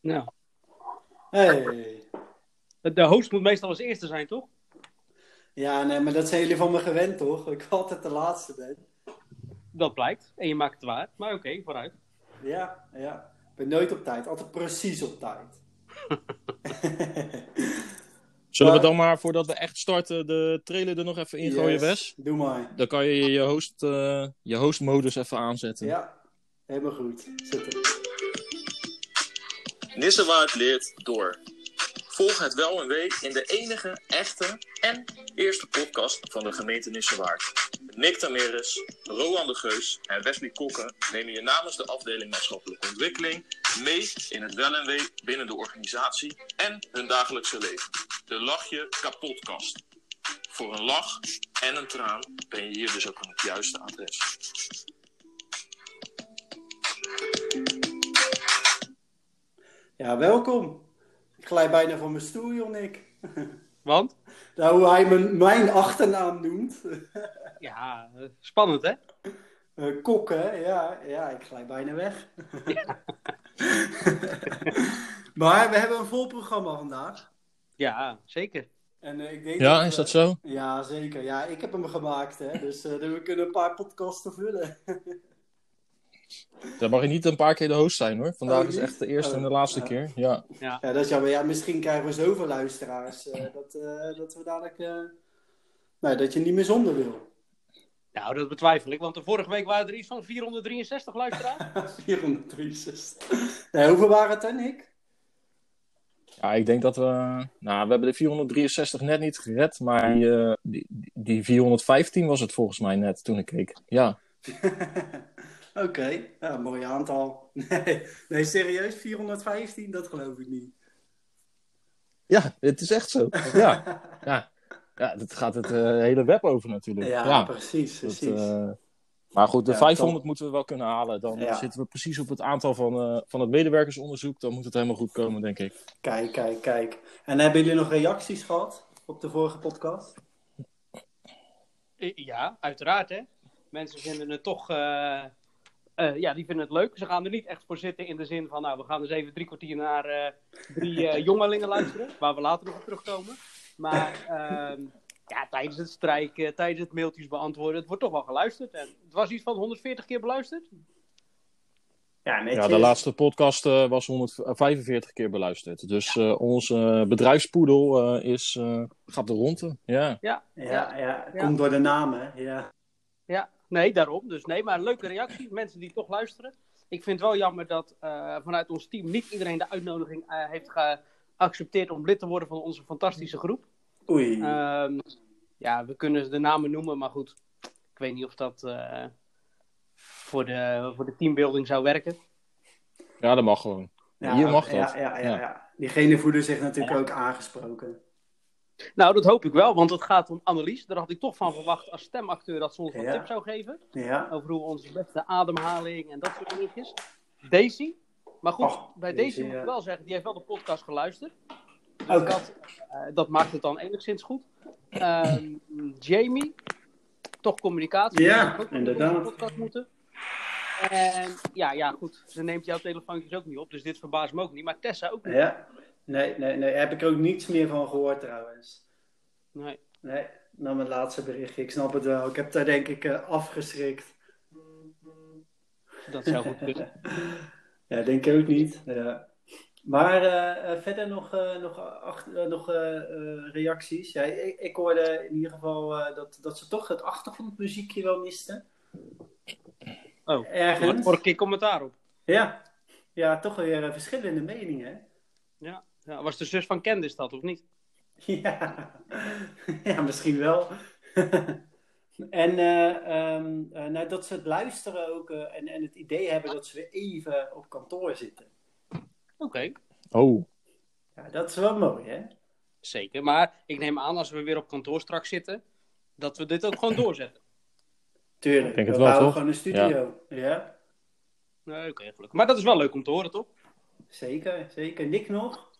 Nou, Hey. de host moet meestal als eerste zijn, toch? Ja, nee, maar dat zijn jullie van me gewend, toch? Dat ik altijd de laatste ben. Dat blijkt. En je maakt het waar. Maar oké, vooruit. Ja, ja. Ik ben nooit op tijd. Altijd precies op tijd. Zullen we dan maar, voordat we echt starten, de trailer er nog even in gooien, Yes, Wes? Doe maar. Dan kan je je, host, eh, je hostmodus even aanzetten. Ja, helemaal goed. Zitten. Nissewaard leert door. Volg het wel en wee in de enige, echte en eerste podcast van de gemeente Nissewaard. Nick Tameres, Roan de Geus en Wesley Kokken nemen je namens de afdeling maatschappelijke ontwikkeling mee in het wel en wee binnen de organisatie en hun dagelijkse leven. De Lach je kapotkast. Voor een lach en een traan ben je hier dus ook aan het juiste adres. Ja, welkom. Ik glij bijna van mijn stoel, joh, Nick. Want? Nou, hoe hij mijn, mijn achternaam noemt. Ja, spannend hè? Eh, kokken, ja, ja, ik glij bijna weg. maar we hebben een vol programma vandaag. Ja, zeker. En, eh, ik denk Ja, is dat zo? Ja, zeker. Ja, ik heb hem gemaakt, hè. Dus eh, we kunnen een paar podcasten vullen. Dan mag je niet een paar keer de host zijn hoor. Vandaag Oh, is echt de eerste en de Oh, laatste ja. keer. Ja. Ja, dat is jammer. Ja, misschien krijgen we zoveel luisteraars eh, dat, eh, dat we dadelijk... eh, nou, dat je niet meer zonder wil. Nou, dat betwijfel ik. Want de vorige week waren er iets van 463 luisteraars. 463. Nee, hoeveel waren het er, Nick? ja, ik denk dat we... Nou, we hebben de 463 net niet gered. Maar die, eh, die, die 415 was het volgens mij net toen ik keek. Ja. Oké, ja, mooi aantal. Nee, nee, serieus, 415, dat geloof ik niet. Ja, het is echt zo. Ja. Ja, ja dat gaat het eh, hele web over natuurlijk. Ja, Ja. precies, Dat, precies. eh, maar goed, de Ja, 500 top. moeten we wel kunnen halen. Dan Ja. zitten we precies op het aantal van, eh, van het medewerkersonderzoek. Dan moet het helemaal goed komen, denk ik. Kijk, kijk, kijk. En hebben jullie nog reacties gehad op de vorige podcast? Eh, Ja, uiteraard hè. Mensen vinden het toch... eh, ja, die vinden het leuk. Ze gaan er niet echt voor zitten in de zin van... Nou, we gaan eens even drie kwartier naar eh, drie eh, jongelingen luisteren. Waar we later nog op terugkomen. Maar ehm, ja, tijdens het strijken, tijdens het mailtjes beantwoorden... Het wordt toch wel geluisterd. En het was iets van 140 keer beluisterd. Ja, netjes. Ja, de laatste podcast eh, was 145 keer beluisterd. Dus eh, onze bedrijfspoedel eh, is, eh, gaat de ronde. Ja. Ja, Ja, ja, Ja. komt door de naam, hè. Ja. Ja, nee, daarom. Dus nee, maar leuke reacties. Mensen die toch luisteren. Ik vind het wel jammer dat eh, vanuit ons team niet iedereen de uitnodiging eh, heeft geaccepteerd om lid te worden van onze fantastische groep. Oei. Ehm, ja, we kunnen de namen noemen, maar goed. Ik weet niet of dat eh, voor, de, voor de teambuilding zou werken. ja, dat mag gewoon. ja, hier mag dat. Ja, ja, ja. Ja. Diegene voelen zich natuurlijk ook aangesproken. Nou, dat hoop ik wel, want het gaat om Annelies. Daar had ik toch van verwacht als stemacteur dat ze ons wat Ja. tips zou geven. Ja. Over hoe onze beste ademhaling en dat soort dingetjes. Daisy. Maar goed, Oh, bij Daisy, Daisy moet ik wel zeggen, die heeft wel de podcast geluisterd. Dus dat, eh, dat maakt het dan enigszins goed. Ehm, Jamie, toch communicatie. Ja, ook inderdaad. deze podcast moeten. En ja, ja, goed. Ze neemt jouw telefoontjes ook niet op, dus dit verbaast me ook niet. Maar Tessa ook niet. Ja. Nee, nee, nee. Heb ik ook niets meer van gehoord trouwens. Nee. Nee, na mijn laatste berichtje. Ik snap het wel. Ik heb daar denk ik eh, afgeschrikt. Dat zou goed kunnen. ja, denk ik ook niet. Ja. Maar eh, eh, verder nog, nog, acht- nog reacties. Ja, ik, ik hoorde in ieder geval dat, dat ze toch het achtergrondmuziekje wel misten. Oh, Ergens. vorige keer commentaar op. Ja. ja, toch weer verschillende meningen. Ja. Ja. Was de zus van Candice dat, of niet? Ja, ja misschien wel. en eh, ehm, eh, nou, dat ze het luisteren ook eh, en, en het idee hebben dat ze weer even op kantoor zitten. Oké. Oh, Ja, dat is wel mooi, hè? Zeker, maar ik neem aan als we weer op kantoor straks zitten, dat we dit ook gewoon doorzetten. Tuurlijk. denk het we wel, bouwen toch? gewoon een studio. Ja, Nee, oké, gelukkig. Maar dat is wel leuk om te horen, toch? zeker, zeker. Nick nog?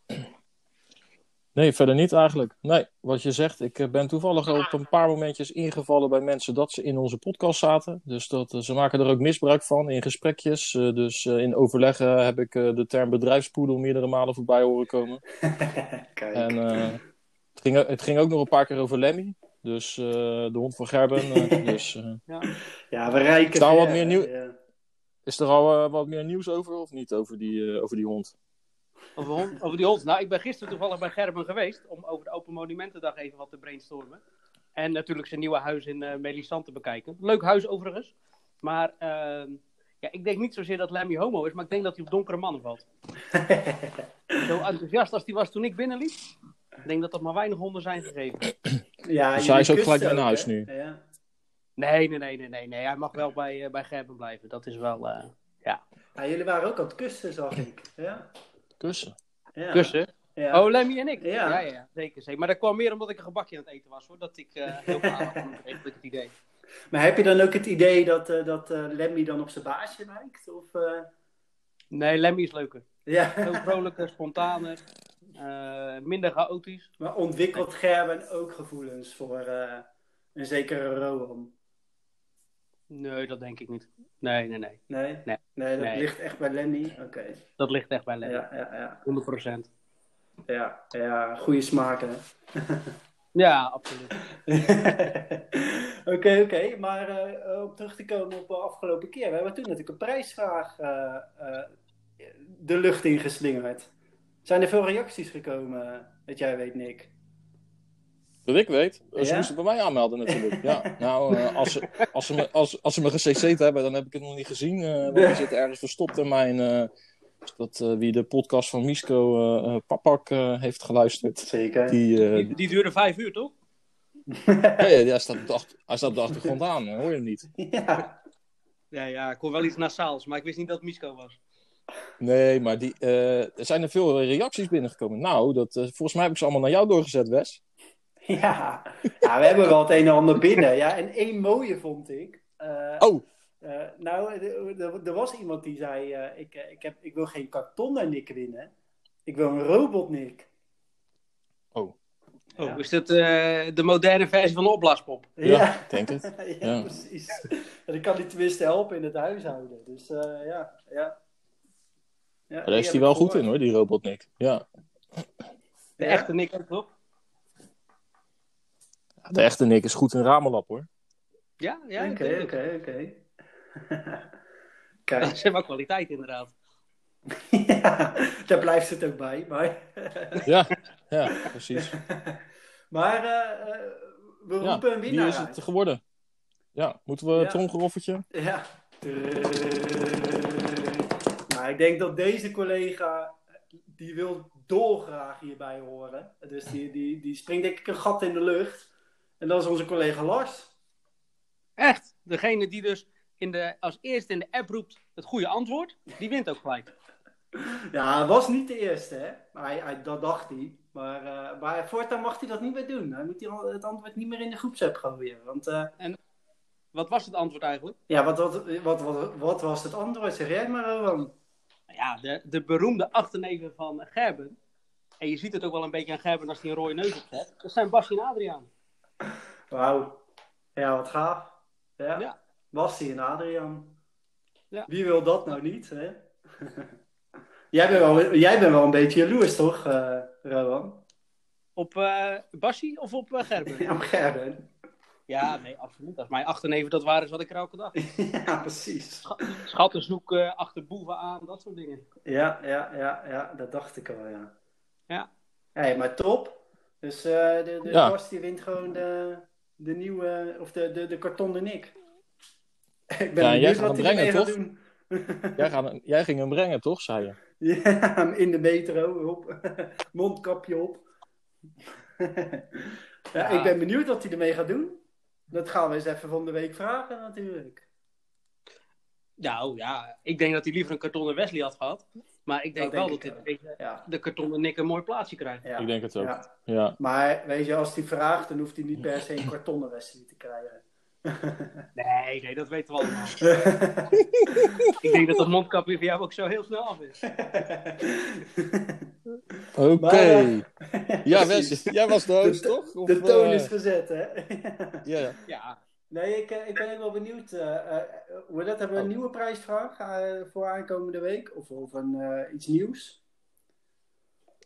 Nee, verder niet eigenlijk. Nee, wat je zegt, ik eh, ben toevallig al op een paar momentjes ingevallen bij mensen dat ze in onze podcast zaten. Dus dat, eh, ze maken er ook misbruik van in gesprekjes. Eh, dus eh, in overleggen heb ik eh, de term bedrijfspoedel meerdere malen voorbij horen komen. Kijk. En eh, het, ging, het ging ook nog een paar keer over Lemmy. Dus eh, de hond van Gerben. dus eh, Ja. ja, we rijken Is daar wat meer nieuw- ja. is er al wat meer nieuws over of niet over die, eh, over die hond? Over, hond- over die hond. Nou, ik ben gisteren toevallig bij Gerben geweest om over de Open Monumentendag even wat te brainstormen. En natuurlijk zijn nieuwe huis in eh Melisande te bekijken. Leuk huis overigens. Maar ehm, ja, ik denk niet zozeer dat Lemmy homo is, maar ik denk dat hij op donkere mannen valt. Zo enthousiast als hij was toen ik binnenliep. Ik denk dat er maar weinig honden zijn gegeven. Ja, Dus hij is ook gelijk weer naar huis hè? nu. Ja. Nee, nee, nee, nee, nee. nee. Hij mag wel bij, eh, bij Gerben blijven. Dat is wel eh, Ja, jullie waren ook aan het kussen, zag ik. Ja. Kussen. ja. kussen. Ja. Oh, Lemmy en ik? Ja. Ja, ja, zeker, zeker. Maar dat kwam meer omdat ik een gebakje aan het eten was, hoor. Dat ik eh heel aan kreeg, ik het idee. Maar heb je dan ook het idee dat, eh, dat eh, Lemmy dan op zijn baasje lijkt? Of, Nee, Lemmy is leuker. ja. Veel vrolijker, spontaner, minder chaotisch. Maar ontwikkelt Gerben ook gevoelens voor een zekere Rowan? Nee, dat denk ik niet. Nee, nee, nee. Nee? Nee. Nee, dat Nee. ligt echt bij Lemmy? Oké. Dat ligt echt bij Lemmy. Ja, ja, ja. 100%. Ja, ja, goede smaak, hè? Ja, absoluut. Oké, oké. Maar eh, om terug te komen op de afgelopen keer. We hebben toen natuurlijk een prijsvraag eh, eh, de lucht ingeslingerd. Zijn er veel reacties gekomen, dat jij weet, Nick? Dat ik weet. Ze Ja? moesten bij mij aanmelden natuurlijk. Ja. Nou, eh, als, ze, als, ze me, als, als ze me gecc'd hebben, dan heb ik het nog niet gezien. eh want zit ergens verstopt in mijn... eh, dat, eh, wie de podcast van Misco eh, eh, Papak eh, heeft geluisterd. Zeker. Die, Die, die duurde vijf uur, toch? ja, ja, hij, staat op de achter- hij staat op de achtergrond aan, hoor je hem niet. ja. Ja, ja, ik hoor wel iets nasaals, maar ik wist niet dat het Misco was. Nee, maar die, eh, er zijn er veel reacties binnengekomen. Nou, dat, volgens mij heb ik ze allemaal naar jou doorgezet, Wes. Ja. ja, we hebben wel het een en ander binnen. Ja, en één mooie vond ik. Eh, Oh, eh, nou, er- was iemand die zei: eh, ik, ik, heb, ik wil geen kartonnen Nick winnen. Ik wil een robot Nick. oh. Oh, Ja. is eh, de moderne versie van de opblaaspop? Ja, ik denk het. ja, Ja. precies. En ik kan die tenminste helpen in het huishouden. Dus eh, ja, ja. ja Daar is hij wel goed in hoor, die Robotnik. Ja. De echte Nick ook, toch? De echte Nick is goed in Ramelap hoor. Ja, ja. Oké, oké, oké. Is wel kwaliteit, inderdaad. ja, daar blijft het ook bij. Maar, Ja, ja precies. maar eh, eh, we Ja, roepen een wie winnaar is uit. het geworden? Ja, moeten we Ja. een tromgeroffertje? Ja. Nou, ik denk dat deze collega, die wil dolgraag hierbij horen. Dus die, die, die springt denk ik een gat in de lucht. En dat is onze collega Lars. Echt, degene die dus in de, als eerste in de app roept het goede antwoord, die wint ook gelijk. Ja, hij was niet de eerste, hè. Maar hij, hij- dat dacht hij. Maar, eh, maar voortaan mag hij dat niet meer doen. Hij moet het antwoord niet meer in de groepsapp gooien. Want eh, Wat was het antwoord eigenlijk? ja, wat, wat, wat, wat, wat was het antwoord? Zeg jij maar, Rowan. Ja, de, de beroemde achterneven van Gerben. En je ziet het ook wel een beetje aan Gerben als hij een rode neus opzet. Dat zijn Basje en Adriaan. Wauw. Ja, wat gaaf. Ja. Ja. Basti en Adriaan. Ja. Wie wil dat nou niet, hè? jij, bent wel, jij bent wel een beetje jaloers, toch, eh Rowan? Op eh Basje of op eh, Gerben? Ja, Gerben. Ja, nee, absoluut. Als mijn achterneven dat waren, is wat ik er elke dag. ja, precies. Schatten zoeken, achter boeven aan, dat soort dingen. Ja, ja, ja, ja, dat dacht ik al, ja. Ja. Hey, maar top. Dus eh, de, de Ja. Bas die wint gewoon de, de nieuwe, of de, de, de kartonnen Nick. ik ben Ja, jij benieuwd gaat wat hem brengen, gaat toch? doen. Jij, gaat, jij ging hem brengen, toch, zei je? Ja, in de metro, op. mondkapje op. ja, Ja. Ik ben benieuwd wat hij ermee gaat doen. Dat gaan we eens even van de week vragen natuurlijk. Nou ja, ik denk dat hij liever een kartonnen Wesley had gehad. Maar ik denk Dat wel denk dat dit Ja, de kartonnen Nick een mooi plaatsje krijgt. ja. Ik denk het ook. Ja. Ja. Maar weet je, als hij vraagt, dan hoeft hij niet per se een kartonnen Wesley te krijgen. Nee, nee, dat weten we allemaal. ik denk dat dat mondkapje voor jou ook zo heel snel af is. Oké. Eh, Ja. Wes, jij was de host, De- toch? Of, De toon eh, is gezet, hè? ja, ja. Nee, ik, eh, ik ben ook wel benieuwd. eh eh, hoe dat hebben we een Oh. nieuwe prijsvraag eh, voor aankomende week? Of, of een, eh, iets nieuws?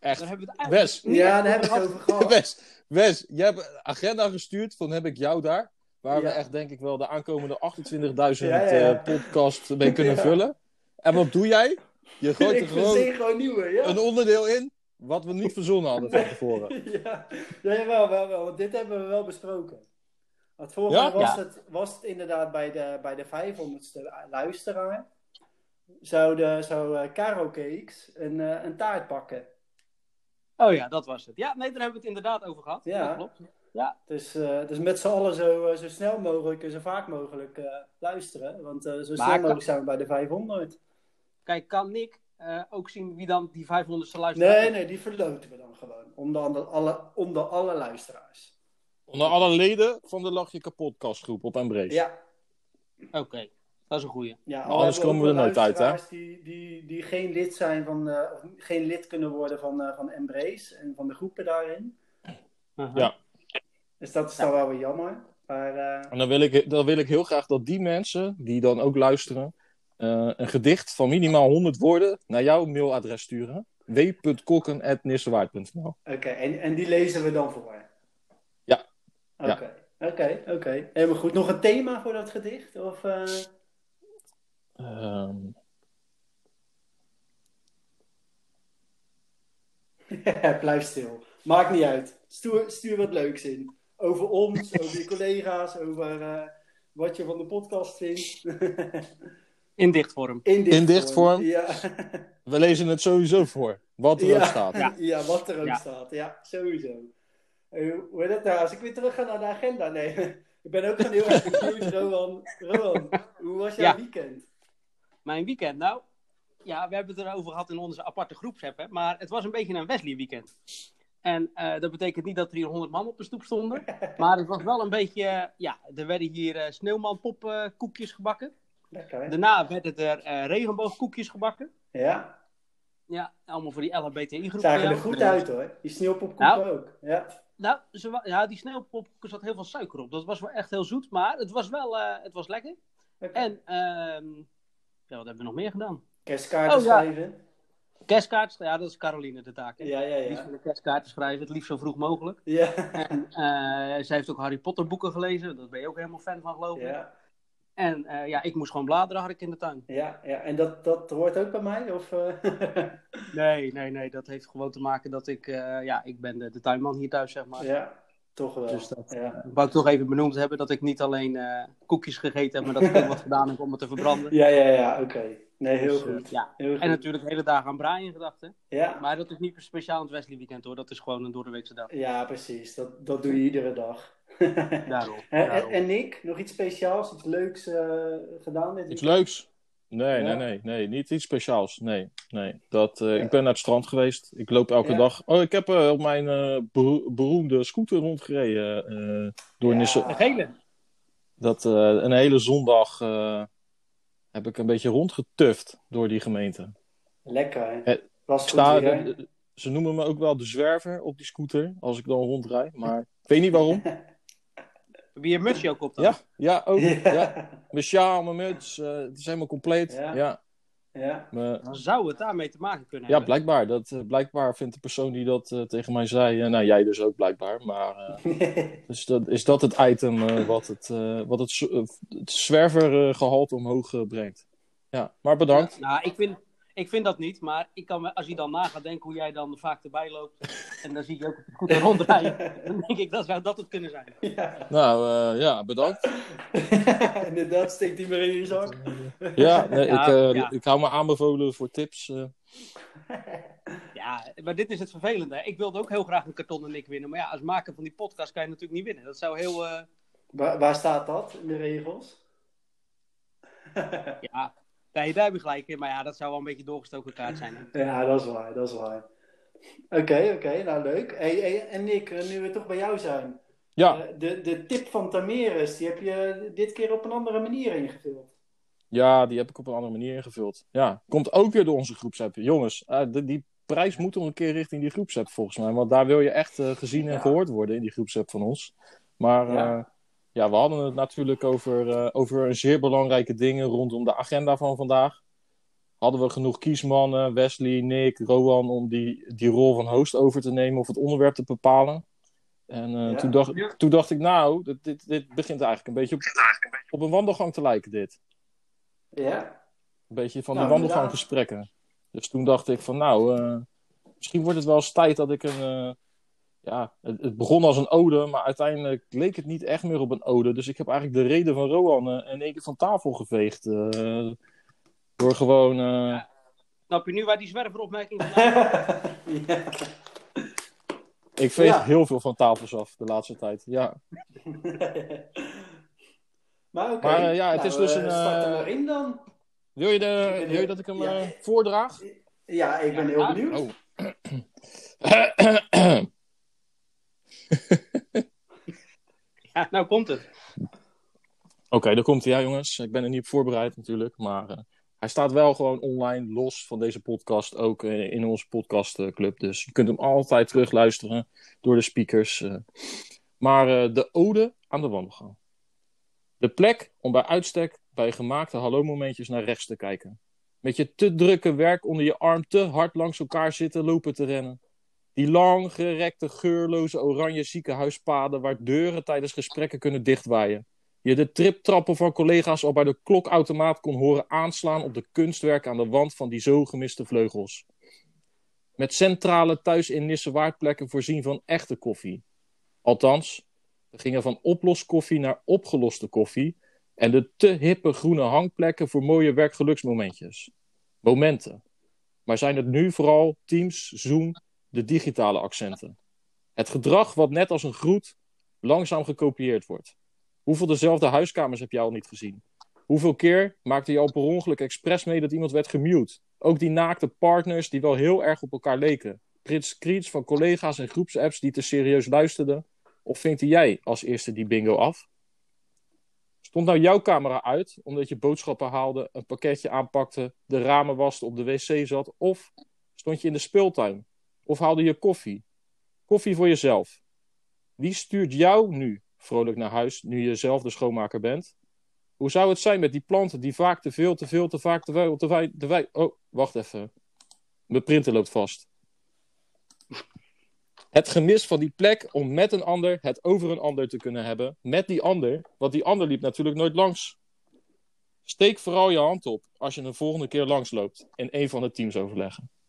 Echt. daar hebben we het eigenlijk Wes, Ja, daar heb ik over het over gehad. Wes, Wes, jij hebt een agenda gestuurd, van heb ik jou daar. Waar we echt denk ik wel de aankomende 28.000 Ja, ja, ja. eh, podcast mee kunnen Ja. vullen. En wat doe jij? Je gooit er ik gewoon nieuwe, ja. een onderdeel in wat we niet verzonnen hadden van tevoren. ja, ja wel, wel, wel. Want dit hebben we wel besproken. Want vorig Ja? jaar was, het, was het inderdaad bij de, bij de 500ste luisteraar. Zou, de, zou eh, Caro Cakes een, eh, een taart pakken. Oh ja, dat was het. Ja, nee, daar hebben we het inderdaad over gehad. Ja. Dat klopt. Ja, Dus, eh, dus met z'n allen zo, zo snel mogelijk en zo vaak mogelijk luisteren. Want zo snel mogelijk zijn we bij de 500. kijk, kan Nick eh, ook zien wie dan die 500ste luisteraar Nee, is? nee, die verloten we dan gewoon. Onder, onder, alle, onder alle luisteraars. Onder alle leden van de Lach Je Kapot kastgroep op Embrace. Ja, Oké, dat is een goeie. Ja, anders komen we er nooit uit, hè? Die, die, die geen lid zijn van, eh, of geen lid kunnen worden van, eh, van Embrace en van de groepen daarin. Uh-huh. Ja. Dus dat is dan wel weer jammer. Maar eh, En dan wil, ik, dan wil ik heel graag dat die mensen, die dan ook luisteren, eh, een gedicht van minimaal 100 woorden naar jouw mailadres sturen. w.kokken.nissewaard.nl oké, en, en die lezen we dan voor. Ja. Oké, oké, oké. Helemaal goed. Nog een thema voor dat gedicht? Of, eh, Ehm, Blijf stil. Maakt niet uit. Stuur, stuur wat leuks in. Over ons, over je collega's, over eh, wat je van de podcast vindt. In dichtvorm. In In dichtvorm? Ja. we lezen het sowieso voor, wat er ook staat. Ja. Ja. wat er ook Ja. staat. Ja, sowieso. Hoe heet dat nou? Als ik weer terug ga naar de agenda. Nee, ik ben ook gewoon heel erg benieuwd, Rowan. Rowan, hoe was jouw Ja. weekend? Mijn weekend, nou, ja, we hebben het erover gehad in onze aparte groepsapp, hè, maar het was een beetje een Wesley weekend. En eh, dat betekent niet dat er hier 100 man op de stoep stonden, maar het was wel een beetje, ja, er werden hier eh sneeuwmanpopkoekjes gebakken. Lekker. Daarna werden er eh, regenboogkoekjes gebakken. Ja, Ja, allemaal voor die LHBTI-groep. zagen er goed uit hoor. Die sneeuwpopkoeken Nou. ook. Ja. Nou, ze, ja, die sneeuwpopkoeken zat heel veel suiker op. Dat was wel echt heel zoet, maar het was wel eh, het was lekker. En, ehm, ja, wat hebben we nog meer gedaan? Kerstkaarten Oh, ja. schrijven. Kerstkaart, ja, dat is Caroline de taak. hè? Ja, ja, Die is ja. voor de kerstkaarten schrijven, het liefst zo vroeg mogelijk. Ja. En eh, zij heeft ook Harry Potter boeken gelezen, daar ben je ook helemaal fan van, geloof ik. Ja, En eh, ja, ik moest gewoon bladeren, had ik in de tuin. ja, ja. En dat, dat hoort ook bij mij? Of, eh? Nee, nee, nee, dat heeft gewoon te maken dat ik, eh, ja, ik ben de, de tuinman hier thuis, zeg maar. ja, toch wel. Dus dat, ja. Ik wou ik toch even benoemd hebben dat ik niet alleen koekjes gegeten heb, maar dat ik ook wat gedaan heb om het te verbranden. ja, ja, ja, oké. Nee, heel Dus, goed. ja. Heel goed. En natuurlijk de hele dag aan Brian gedacht, hè. Ja. Maar dat is niet speciaal in het Wesley weekend, hoor. Dat is gewoon een doordeweekse dag. ja, precies. Dat, dat doe je iedere dag. Daarom. En, en, daarom. en Nick, nog iets speciaals, iets leuks eh, gedaan dit Iets leuks? Nee, Ja. nee, nee, nee, niet iets speciaals. Nee, nee. Dat, eh, Ja. Ik ben naar het strand geweest. Ik loop elke Ja. dag. Oh, ik heb eh, op mijn eh, bero- beroemde scooter rondgereden eh, door Ja. Nisse. De gele. Dat, eh, een hele zondag eh, heb ik een beetje rondgetuft door die gemeente. Lekker. Was goed Sta, weer. de- ze noemen me ook wel de zwerver op die scooter als ik dan rondrijd. Maar ik weet niet waarom. Heb je je mutsje ook op dan? Ja, ja ook. Ja. Ja. Mijn sjaal, mijn muts, eh, het is helemaal compleet. Ja. Ja, ja. Dan zou het daarmee te maken kunnen ja hebben. blijkbaar. Dat, eh, blijkbaar vindt de persoon die dat eh, tegen mij zei, nou jij dus ook blijkbaar. Maar eh, dus dat, is dat het item wat het, eh, wat het, eh, het zwervergehalte omhoog brengt. Ja, maar bedankt. Nou, ik vind, ik vind dat niet, maar ik kan, me- als je dan na gaat denken hoe jij dan vaak erbij loopt, en dan zie je ook op de scooter rondrijden, dan denk ik dat zou dat het kunnen zijn. ja. Nou eh, ja, bedankt. Inderdaad, steekt die maar in je zak. Ja, nee, Ja, ik, eh, ja. ik hou me aanbevolen voor tips. eh. Ja, maar dit is het vervelende. hè. Ik wilde ook heel graag een kartonnen Nick winnen, maar ja, als maker van die podcast kan je natuurlijk niet winnen. Dat zou heel, eh, Waar, waar staat dat in de regels? ja, nee, daar heb je gelijk in, maar ja, dat zou wel een beetje doorgestoken kaart zijn. hè. Ja, dat is waar, dat is waar. Oké, oké, nou leuk. Hey, hey, en Nick, eh, nu we toch bij jou zijn. Ja, de, de tip van Tameres, die heb je dit keer op een andere manier ingevuld. ja, die heb ik op een andere manier ingevuld. Ja, komt ook weer door onze groepsapp. Jongens, eh, de- die prijs moet toch een keer richting die groepsapp volgens mij. Want daar wil je echt eh, gezien en Ja. gehoord worden in die groepsapp van ons. Maar Ja. Ja, we hadden het natuurlijk over, eh, over zeer belangrijke dingen rondom de agenda van vandaag. Hadden we genoeg kiesmannen, Wesley, Nick, Rowan, om die, die rol van host over te nemen of het onderwerp te bepalen? En eh, Ja. toen, dacht, toen dacht ik, nou, dit, dit, dit begint eigenlijk een beetje op, op een wandelgang te lijken, dit. Ja, Een beetje van Nou, die wandelganggesprekken. Dus toen dacht ik van, nou, eh, misschien wordt het wel eens tijd dat ik een... ja, het, het begon als een ode, maar uiteindelijk leek het niet echt meer op een ode. Dus ik heb eigenlijk de reden van Rowan eh, in één keer van tafel geveegd. eh, door gewoon... eh, Snap je nu waar die zwerveropmerking vandaan ja. ik veeg Ja. heel veel van tafels af de laatste tijd. Ja, maar oké. Maar, ja, het is dus een, Start er maar in dan. wil je, de, wil je heel- dat ik hem ja. voordraag? Ja, ik ben Ja, heel benieuwd. Oh. nou komt het. Oké, daar komt hij, ja, jongens. Ik ben er niet op voorbereid natuurlijk, maar eh, hij staat wel gewoon online, los van deze podcast, ook eh, in onze podcastclub. Dus je kunt hem altijd terugluisteren door de speakers. eh. Maar de ode aan de wandelgang. De plek om bij uitstek bij gemaakte hallo-momentjes naar rechts te kijken. Met je te drukke werk onder je arm te hard langs elkaar zitten lopen te rennen. Die lang gerekte, geurloze oranje ziekenhuispaden waar deuren tijdens gesprekken kunnen dichtwaaien je de triptrappen van collega's al bij de klokautomaat kon horen aanslaan op de kunstwerken aan de wand van die zo gemiste vleugels. Met centrale thuis in Nissewaardplekken voorzien van echte koffie. Althans, we gingen van oploskoffie naar opgeloste koffie en de te hippe groene hangplekken voor mooie werkgeluksmomentjes. Momenten. Maar zijn het nu vooral Teams, Zoom, de digitale accenten. Het gedrag wat net als een groet langzaam gekopieerd wordt. Hoeveel dezelfde huiskamers heb je al niet gezien? Hoeveel keer maakte je al per ongeluk expres mee dat iemand werd gemute? Ook die naakte partners die wel heel erg op elkaar leken. Prins screens van collega's en groepsapps die te serieus luisterden. Of vinkte jij als eerste die bingo af? Stond nou jouw camera uit omdat je boodschappen haalde, een pakketje aanpakte, de ramen waste, op de wc zat? Of stond je in de speeltuin? Of haalde je koffie? Koffie voor jezelf. Wie stuurt jou nu vrolijk naar huis nu je zelf de schoonmaker bent? Hoe zou het zijn met die planten die vaak te veel, te veel, te vaak, te veel, te wij, te wij... Oh, wacht even. Mijn printer loopt vast. Het gemis van die plek om met een ander het over een ander te kunnen hebben. Met die ander, want die ander liep natuurlijk nooit langs. Steek vooral je hand op als je een volgende keer langsloopt in een van de teamsoverleggen. Woe,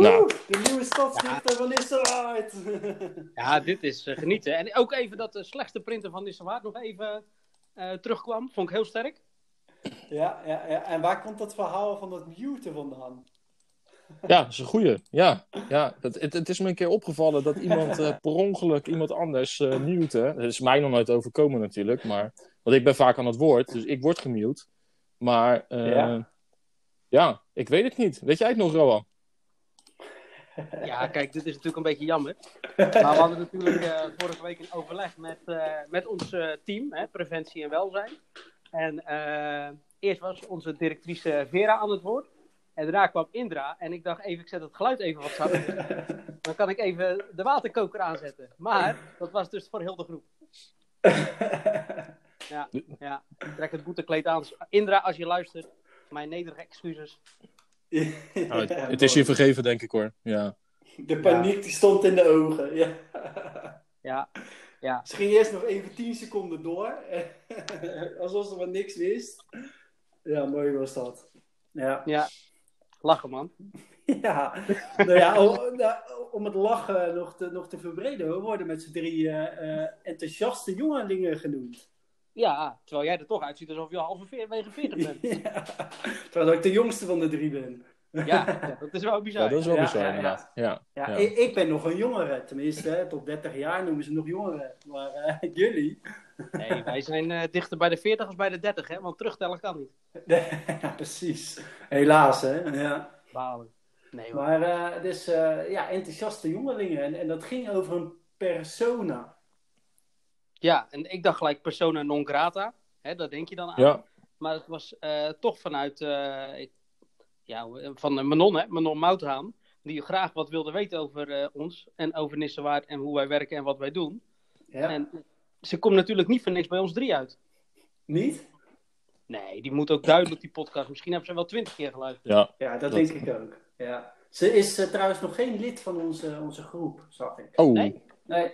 Nou. De nieuwe stadsdichter van Nissewaard. Ja, dit is eh, genieten. En ook even dat de slechtste printer van Nissewaard nog even eh, terugkwam. Vond ik heel sterk. ja, ja, ja, en waar komt dat verhaal van dat muten vandaan? Ja, dat is een goeie. Ja, ja. Het, het, het is me een keer opgevallen dat iemand eh, per ongeluk iemand anders eh mute. Dat is mij nog nooit overkomen natuurlijk. Maar, want ik ben vaak aan het woord, dus ik word gemute. Maar eh, Ja. ja. ik weet het niet. Weet jij het nog, Roan? Ja, kijk, dit is natuurlijk een beetje jammer. Maar we hadden natuurlijk eh, vorige week een overleg met, eh, met ons eh, team, hè, preventie en welzijn. En eerst was onze directrice Vera aan het woord. En daarna kwam Indra. En ik dacht even, ik zet het geluid even wat zachter. Dan kan ik even de waterkoker aanzetten. Maar dat was dus voor heel de groep. Ja, ja. trek het boetekleed aan. Indra, als je luistert, mijn nederige excuses. Nou, het, het is je vergeven, denk ik hoor. Ja. De paniek die stond in de ogen. Ja. Ja, ja. Ze ging eerst nog even 10 seconden door. Alsof ze van niks wist. Ja, mooi was dat. Ja. ja. Lachen, man. Ja, nou ja, om, nou, om het lachen nog te, nog te verbreden, we worden met z'n drie eh, eh, enthousiaste jongelingen genoemd. Ja, terwijl jij er toch uitziet alsof je halve veer, wegen 40 bent. Ja, terwijl ik de jongste van de drie ben. Ja, ja, dat is wel bizar. ja, dat is wel Ja, bizar ja, ja. inderdaad. Ja. Ja, Ja. Ik, ik ben nog een jongere, tenminste, hè, tot 30 jaar noemen ze nog jongeren. Maar eh, jullie? Nee, wij zijn eh, dichter bij de 40 als bij de 30, hè? Want terugtellen kan niet. ja, precies. Helaas, hè. Ja. Balen. Nee, hoor. Maar eh, dus, eh, ja, enthousiaste jongelingen. En, en dat ging over een persona. Ja, en ik dacht gelijk persona non grata. Hè, dat denk je dan aan. Ja. Maar het was eh, toch vanuit, eh, ik, ja, van Manon, hè, Manon Mouthaan. Die graag wat wilde weten over eh, ons en over Nissewaard en hoe wij werken en wat wij doen. Ja. En ze komt natuurlijk niet voor niks bij ons drie uit. Niet? Nee, die moet ook duidelijk die podcast. Misschien hebben ze wel twintig keer geluisterd. Ja, Ja, dat, Dat- denk ik ook. Ja. Ze is trouwens nog geen lid van onze, onze groep, zag ik. oh, Nee? Nee,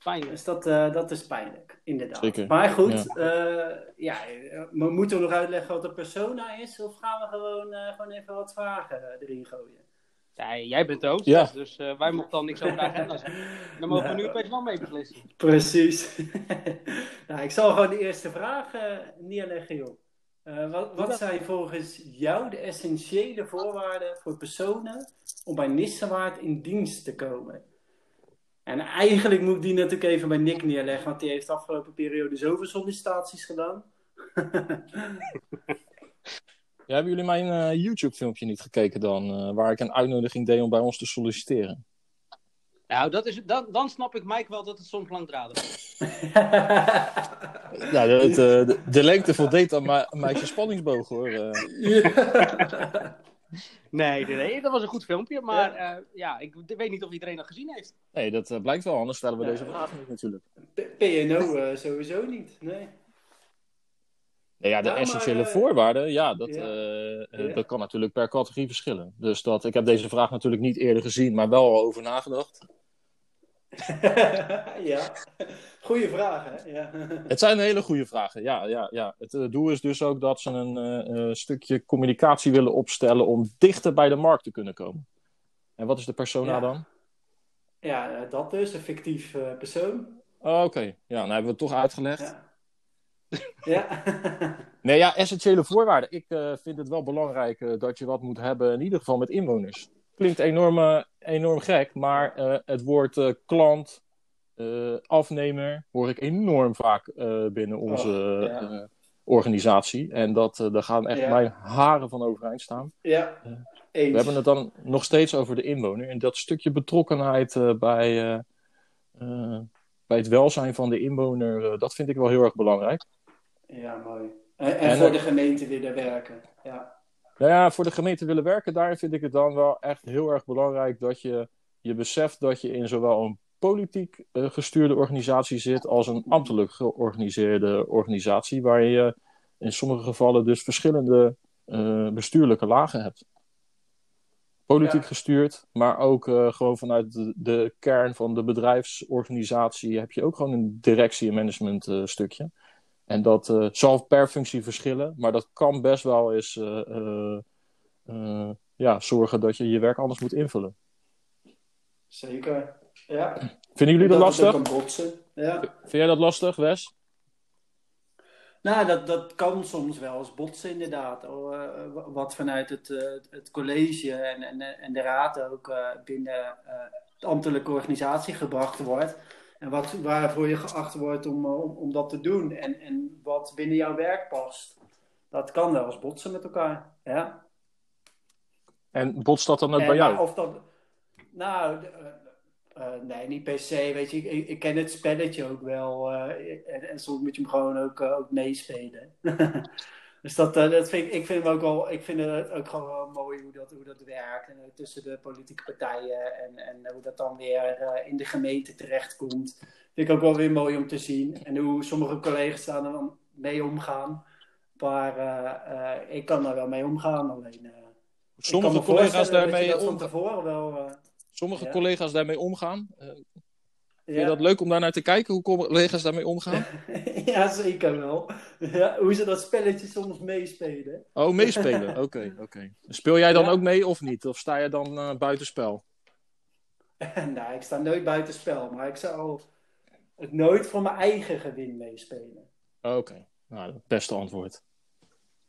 Fijn. dus dat, eh, dat is pijnlijk, inderdaad. Zeker. Maar goed, ja. ja, eh, moeten we nog uitleggen wat een persona is? Of gaan we gewoon, eh, gewoon even wat vragen erin gooien? Ja, jij bent de host, Ja. dus eh, wij mogen dan niks over de agenda zeggen. Dan mogen we Nou. nu opeens wel mee beslissen. Precies. nou, ik zal gewoon de eerste vraag neerleggen, joh. Eh, wat, wat zijn volgens jou de essentiële voorwaarden voor personen om bij Nissewaard in dienst te komen? En eigenlijk moet ik die natuurlijk even bij Nick neerleggen, want die heeft de afgelopen periode zoveel sollicitaties gedaan. Ja, hebben jullie mijn eh, YouTube-filmpje niet gekeken dan? eh, waar ik een uitnodiging deed om bij ons te solliciteren. Nou, dat is, dan, dan snap ik Mike wel dat het soms langdradig is. Ja, de, eh, de, de lengte voldeed aan mijn meisje spanningsboog hoor. eh. Nee, nee, nee, dat was een goed filmpje. Maar ja, ja ik weet niet of iedereen dat gezien heeft. Nee, dat eh, blijkt wel, anders stellen we deze vraag niet natuurlijk. PNO eh, sowieso niet, nee. Nee, ja, de Ja, maar, essentiële eh, voorwaarden, ja, dat, ja. eh, eh, Ja. dat kan natuurlijk per categorie verschillen. Dus dat, ik heb deze vraag natuurlijk niet eerder gezien, maar wel al over nagedacht. ja, goeie vraag, hè? Ja. Het zijn hele goede vragen, ja. ja, ja. Het eh, doel is dus ook dat ze een eh, eh, stukje communicatie willen opstellen om dichter bij de markt te kunnen komen. En wat is de persona Ja. dan? Ja, dat dus, een fictief persoon. Oh, Oké, ja, nou hebben we het toch uitgelegd. Ja. ja. Nee, ja, essentiële voorwaarden. Ik vind het wel belangrijk dat je wat moet hebben, in ieder geval met inwoners. Klinkt enorm, enorm gek, maar eh, het woord eh, klant, eh, afnemer, hoor ik enorm vaak binnen onze Oh, ja. eh, organisatie. En dat, daar gaan echt Ja. mijn haren van overeind staan. ja. Eens. We hebben het dan nog steeds over de inwoner. En dat stukje betrokkenheid bij, bij het welzijn van de inwoner, dat vind ik wel heel erg belangrijk. Ja, mooi. En, en, En, voor de gemeente willen werken. Ja. Nou ja, voor de gemeente willen werken, daarin vind ik het dan wel echt heel erg belangrijk dat je, je beseft dat je in zowel een politiek eh, gestuurde organisatie zit als een ambtelijk georganiseerde organisatie, waar je in sommige gevallen dus verschillende eh, bestuurlijke lagen hebt. Politiek Ja. gestuurd, maar ook eh, gewoon vanuit de, de kern van de bedrijfsorganisatie heb je ook gewoon een directie- en management stukje. En dat eh, zal per functie verschillen, maar dat kan best wel eens eh, eh, ja, zorgen dat je je werk anders moet invullen. Zeker. Ja. Vinden jullie dat, ook lastig? Ja. Vind jij dat lastig, Wes? Nou, dat, dat kan soms wel eens botsen, inderdaad. Oh, wat vanuit het, het college en, en, en de raad ook binnen de ambtelijke organisatie gebracht wordt. En wat, waarvoor je geacht wordt om, eh, om, om dat te doen. En, en wat binnen jouw werk past. Dat kan wel eens botsen met elkaar. Ja. En botst dat dan ook En, bij jou? Of dat, nou, eh, eh, nee, niet per se. Weet je, ik, ik, ken het spelletje ook wel. en, en soms moet je hem gewoon ook, ook meespelen. dus dat, eh, dat vind ik, ik vind hem ook wel, ik vind het ook gewoon wel mooi hoe dat, hoe dat werkt. En, eh, tussen de politieke partijen en, en hoe dat dan weer eh, in de gemeente terechtkomt. Vind ik ook wel weer mooi om te zien. En hoe sommige collega's daar dan mee omgaan. Maar ik kan daar wel mee omgaan. Alleen, kan Sommige collega's daarmee, wel. eh, Sommige Ja. collega's daarmee omgaan. Vind je ja. dat leuk om daar naar te kijken, hoe collega's daarmee omgaan? ja, zeker wel. Ja, hoe ze dat spelletje soms meespelen. Oh, meespelen. Oké, oké. Speel jij dan Ja. ook mee of niet? Of sta je dan eh buitenspel? nou, ik sta nooit buitenspel, maar ik zou het nooit voor mijn eigen gewin meespelen. Oké, nou, het beste antwoord.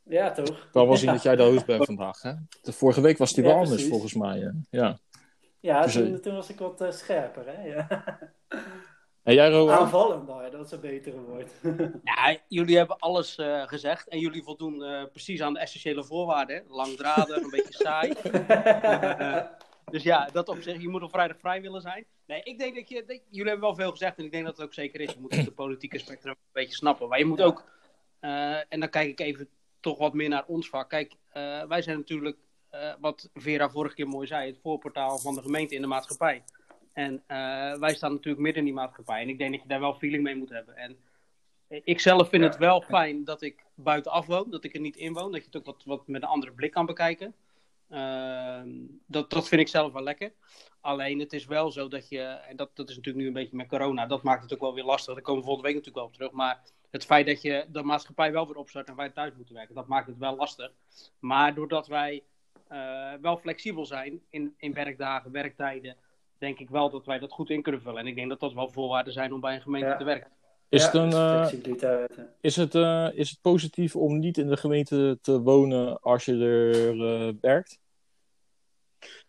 Ja, toch? Ik kan wel zien ja. dat jij de host bent vandaag. Hè? De vorige week was die wel anders, precies. volgens mij. hè? Ja. Ja, Dus, toen, eh, toen was ik wat eh, scherper, hè? Ja. En jij, Rowan? Aanvallender, dat is een betere woord. Ja, jullie hebben alles eh, gezegd en jullie voldoen eh, precies aan de essentiële voorwaarden. Langdradig, een beetje saai. Dus ja, dat op zich, je moet op vrijdag vrij willen zijn. Nee, ik denk dat je, dat- jullie hebben wel veel gezegd en ik denk dat het ook zeker is. Je moet de politieke spectrum een beetje snappen. Maar je moet ook, eh, en dan kijk ik even toch wat meer naar ons vak. Kijk, eh, wij zijn natuurlijk, eh, wat Vera vorige keer mooi zei, het voorportaal van de gemeente in de maatschappij. En eh, wij staan natuurlijk midden in die maatschappij. En ik denk dat je daar wel feeling mee moet hebben. En ik zelf vind het wel fijn dat ik buitenaf woon, dat ik er niet in woon. Dat je het ook wat, wat met een andere blik kan bekijken. Ehm, dat, dat vind ik zelf wel lekker. Alleen het is wel zo dat je, en dat, dat is natuurlijk nu een beetje met corona, dat maakt het ook wel weer lastig. Daar komen we volgende week natuurlijk wel op terug. Maar het feit dat je de maatschappij wel weer opstart en wij thuis moeten werken, dat maakt het wel lastig. Maar doordat wij eh, wel flexibel zijn in, in werkdagen, werktijden, denk ik wel dat wij dat goed in kunnen vullen. En ik denk dat dat wel voorwaarden zijn om bij een gemeente Ja. te werken. Is, Ja, het een, eh, is, het, eh, is het positief om niet in de gemeente te wonen als je er eh, werkt?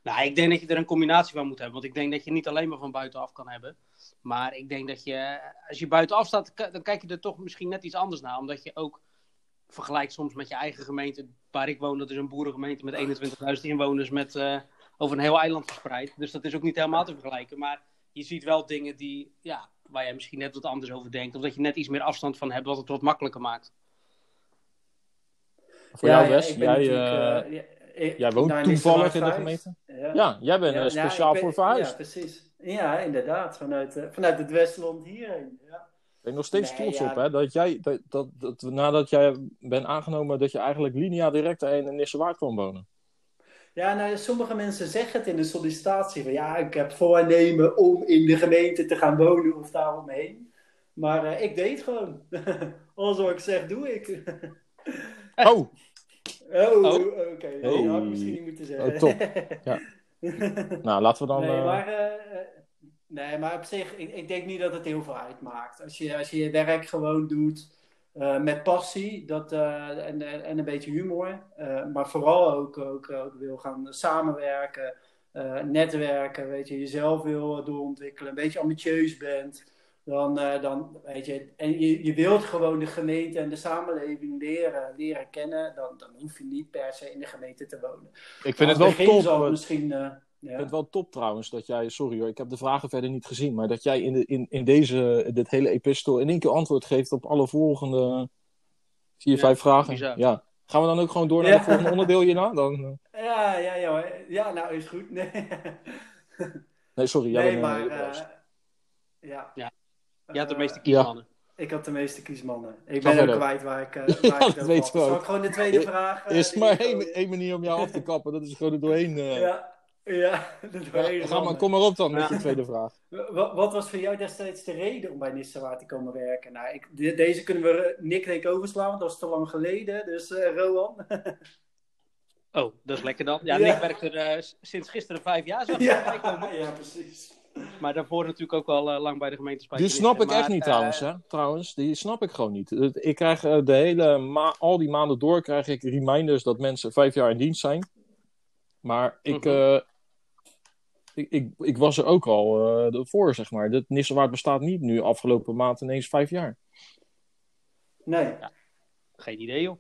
Nou, ik denk dat je er een combinatie van moet hebben. Want ik denk dat je niet alleen maar van buitenaf kan hebben. Maar ik denk dat je, als je buitenaf staat, dan kijk je er toch misschien net iets anders naar. Omdat je ook vergelijkt soms met je eigen gemeente. Waar ik woon, dat is een boerengemeente met 21.000 inwoners met, eh, over een heel eiland verspreid. Dus dat is ook niet helemaal te vergelijken. Maar je ziet wel dingen die, ja, waar jij misschien net wat anders over denkt. Of dat je net iets meer afstand van hebt, wat het wat makkelijker maakt. Voor Ja, jou, Wes, ik ben jij, eh, eh, ja, ik- jij woont toevallig in de gemeente? Ja, jij bent Ja, eh, speciaal ik ben- voor verhuisd. Ja, precies. Ja, inderdaad. Vanuit, vanuit het Westland hierheen. Ja. Ben je nog steeds Nee, trots ja. op, hè? Dat jij, dat, dat, dat, nadat jij bent aangenomen, dat je eigenlijk linea direct in Nissewaard kwam wonen. Ja, nou, sommige mensen zeggen het in de sollicitatie van ja, ik heb voornemen om in de gemeente te gaan wonen of daaromheen. Maar eh, ik deed gewoon. Alles wat ik zeg, doe ik. Oh, oh, Oh. oké. Hey. Dat had ik misschien niet moeten zeggen. Oh, top. Ja. nou laten we dan... nee, eh, maar, eh, nee, maar op zich, ik, ik denk niet dat het heel veel uitmaakt. Als je, als je je werk gewoon doet eh, met passie dat, eh, en, en en een beetje humor, eh, maar vooral ook, ook, ook wil gaan samenwerken, eh, netwerken, weet je, jezelf wil doorontwikkelen, een beetje ambitieus bent. Dan, eh, dan weet je, en je, je wilt gewoon de gemeente en de samenleving leren, leren kennen, dan, dan hoef je niet per se in de gemeente te wonen. ik vind het wel top. eh, misschien, eh, Ik vind het wel top trouwens dat jij, sorry hoor, ik heb de vragen verder niet gezien, maar dat jij in, de, in, in deze, dit hele epistel in één keer antwoord geeft op alle volgende vier, Ja, vijf vragen. bizar. Ja. Gaan we dan ook gewoon door naar Ja. het volgende onderdeel hierna? Dan, eh, Ja, ja, ja, ja, nou is goed. Nee, nee, sorry. jij nee bent, eh, maar. eh, ja. Ja. Je had de meeste kiesmannen. ik had de meeste kiesmannen. Ik ben ook kwijt waar ik. eh, Ja, waar ik. Zal ik gewoon de tweede vraag. Er is maar één, manier om jou af te kappen, dat is gewoon er doorheen. Ja, ja, de Ja, ga maar, kom maar op dan met Ja. je tweede vraag. Wat, wat was voor jou destijds de reden om bij Nissewaard te komen werken? Nou, ik, de- deze kunnen we eh, Nick denk ik overslaan, want dat is te lang geleden. Dus eh Rowan. Oh, dat is lekker dan. Ja, Ja. Nick werkt er eh, sinds gisteren vijf jaar, zag erbij komen. ja, precies. Maar daarvoor natuurlijk ook al lang bij de gemeente Die Spijkenisse. snap ik Maar, echt niet trouwens, hè? Trouwens, die snap ik gewoon niet. Ik krijg de hele ma al die maanden door krijg ik reminders dat mensen vijf jaar in dienst zijn. Maar ik, Mhm. eh, ik, ik, ik was er ook al eh voor, zeg maar. Dit Nissewaard bestaat niet nu afgelopen maand ineens vijf jaar. Nee. Geen idee, joh.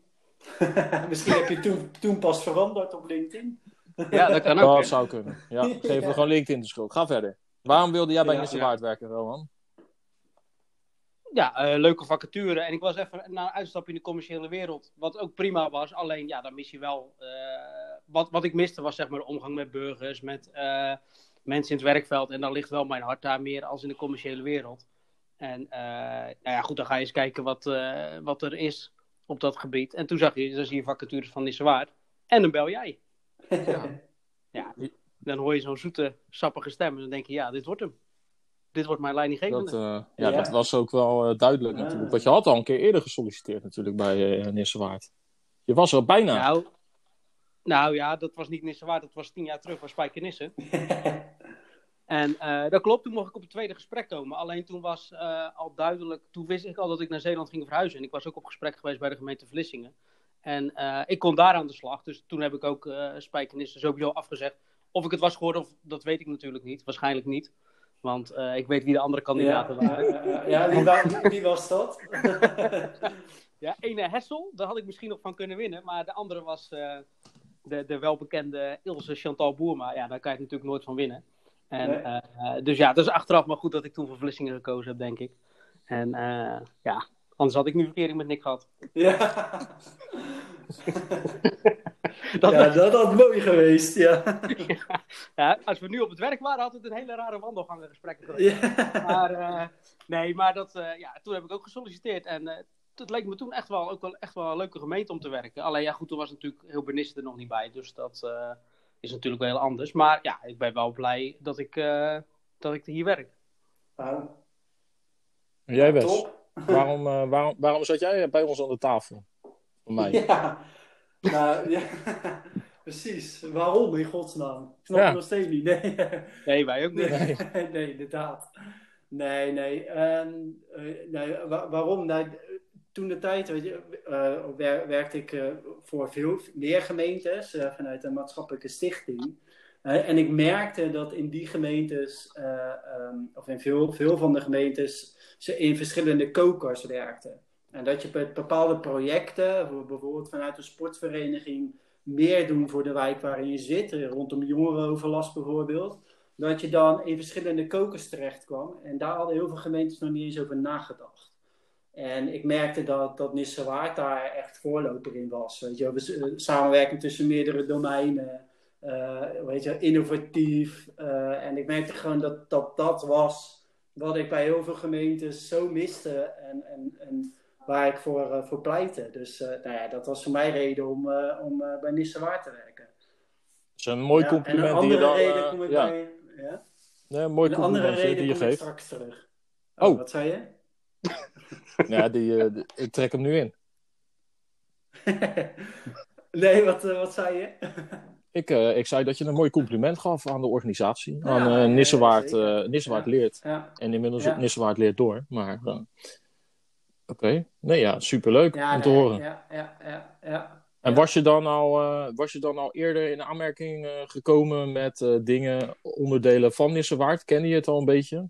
Misschien heb je toen, toen pas veranderd op LinkedIn. Ja, dat kan ook. Dat zou kunnen. Ja, geef Ja. me gewoon LinkedIn de schuld. Ga verder. Waarom wilde jij bij Ja, Nissewaard werken, Roman? Ja, eh, leuke vacature. En ik was even na een uitstapje in de commerciële wereld. Wat ook prima was. Alleen, ja, dan mis je wel... eh, wat, wat ik miste was zeg maar de omgang met burgers, met eh, mensen in het werkveld. En dan ligt wel mijn hart daar meer als in de commerciële wereld. En eh, nou ja, goed, dan ga je eens kijken wat, eh, wat er is op dat gebied. En toen zag je, dan zie je vacatures van Nissewaard. En dan bel jij. Ja, dan hoor je zo'n zoete, sappige stem. En dan denk je, ja, dit wordt hem. Dit wordt mijn leidinggevende. Dat, eh, ja, Ja. dat was ook wel duidelijk natuurlijk. Want je had al een keer eerder gesolliciteerd natuurlijk bij eh Nissewaard. Je was er bijna. Nou, nou ja, dat was niet Nissewaard, dat was tien jaar terug, was Spijkenisse. En eh, dat klopt, toen mocht ik op het tweede gesprek komen. Alleen toen was eh, al duidelijk, toen wist ik al dat ik naar Zeeland ging verhuizen. En ik was ook op gesprek geweest bij de gemeente Vlissingen. En eh, ik kon daar aan de slag, dus toen heb ik ook eh Spijkenisse sowieso afgezegd. Of ik het was geworden, of, dat weet ik natuurlijk niet. Waarschijnlijk niet, want ik weet wie de andere kandidaten ja, waren. ja, ja, wie, wa- wie was dat? Ja, ene Hessel, daar had ik misschien nog van kunnen winnen. Maar de andere was, de, de welbekende Ilse Chantal Boerma, ja, daar kan je het natuurlijk nooit van winnen. En, Nee. eh, dus ja, dat is achteraf maar goed dat ik toen voor Vlissingen gekozen heb, denk ik. En eh, ja, anders had ik nu verkering met Nick gehad. Ja. Dat ja, dat had mooi geweest, ja. Ja, als we nu op het werk waren, had het een hele rare wandelgangengesprek geweest. ja. Maar eh, nee, maar dat, eh, ja, toen heb ik ook gesolliciteerd. En het leek me toen echt wel, ook wel, echt wel een leuke gemeente om te werken. Alleen ja, goed, toen was natuurlijk heel Bernisse er nog niet bij. Dus dat eh, is natuurlijk wel heel anders. Maar ja, ik ben wel blij dat ik, eh, dat ik hier werk. Nou, En jij Wes, top. waarom, eh, waarom, waarom zat jij bij ons aan de tafel? Van mij. Ja. Nou, ja. Precies. Waarom in godsnaam? Ik snap Ja. het nog steeds niet. Nee. Nee, wij ook niet. Nee, nee, inderdaad. Nee, nee. Ehm, eh, nee wa- waarom? Nou, toen de tijd eh, wer- werkte ik eh, voor veel meer gemeentes eh, vanuit een maatschappelijke stichting. En ik merkte dat in die gemeentes, eh, ehm, of in veel, veel van de gemeentes, ze in verschillende kokers werkten. En dat je bij bepaalde projecten, voor- bijvoorbeeld vanuit een sportvereniging, meer doen voor de wijk waarin je zit, rondom jongerenoverlast bijvoorbeeld dat je dan in verschillende kokers terecht kwam. En daar hadden heel veel gemeentes nog niet eens over nagedacht. En ik merkte dat, dat Nissewaard daar echt voorloper in was. Weet je, eh, samenwerking tussen meerdere domeinen, eh, weet je, innovatief. eh, en ik merkte gewoon dat, dat dat was wat ik bij heel veel gemeentes zo miste en, en, en waar ik voor, voor pleitte. Dus nou ja, dat was voor mij reden om, om bij Nissewaard te werken. Dat is een mooi Ja, compliment en een die je andere dan... reden kom ik ja, bij... Ja? nee, een mooi Een andere compliment eh, reden die je kom ik geeft. straks terug. Oh, Oh. wat zei je? Ja, die, eh, die- ik trek hem nu in. nee, wat, eh, wat zei je? Ik, eh, ik zei dat je een mooi compliment gaf aan de organisatie. Ja, aan Nissewaard, Nissewaard leert. En inmiddels Ja. Nissewaard leert door. Maar oké. Nee, ja, superleuk ja, om te nee, horen. Ja, ja, ja, ja. En was, je dan al, was je dan al eerder in aanmerking gekomen met dingen, onderdelen van Nissewaard? Kende je het al een beetje?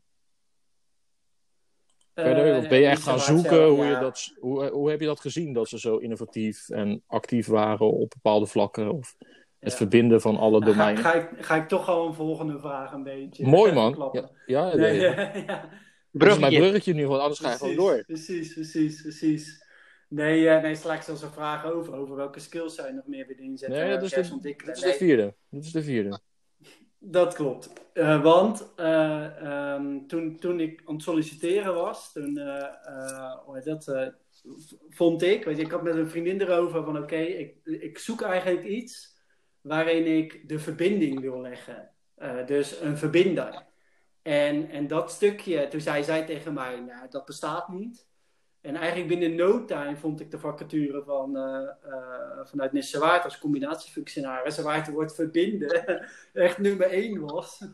Verder? Eh, of ben je echt gaan zoeken? zelf, hoe, je dat, hoe, hoe heb je dat gezien? Dat ze zo innovatief en actief waren op bepaalde vlakken? Of het Ja. verbinden van alle Nou, Ga, domeinen? ga, ik, ga ik toch al een volgende vraag een beetje Mooi eh, man. klappen. Ja, ja, Nee, ja, ja. Mijn Bruggetje. nu, want anders ga je gewoon door. Precies, precies, precies. Nee, eh, nee straks als een vraag over, over welke skills zij nog meer willen inzetten. Nee, eh, dat is, de, ontwikkelen. dat is de vierde. Dat is de vierde. Dat klopt. Eh, want eh, ehm, toen, toen ik aan het solliciteren was, toen eh, dat, vond ik, weet ik had met een vriendin erover van oké, ik, ik zoek eigenlijk iets waarin ik de verbinding wil leggen. Dus een verbinder. En, en dat stukje, toen zei zij tegen mij, nou, dat bestaat niet. En eigenlijk binnen no time vond ik de vacature van, eh, eh, vanuit Nissewaard als combinatiefunctionaris, waar het woord verbinden echt nummer één was.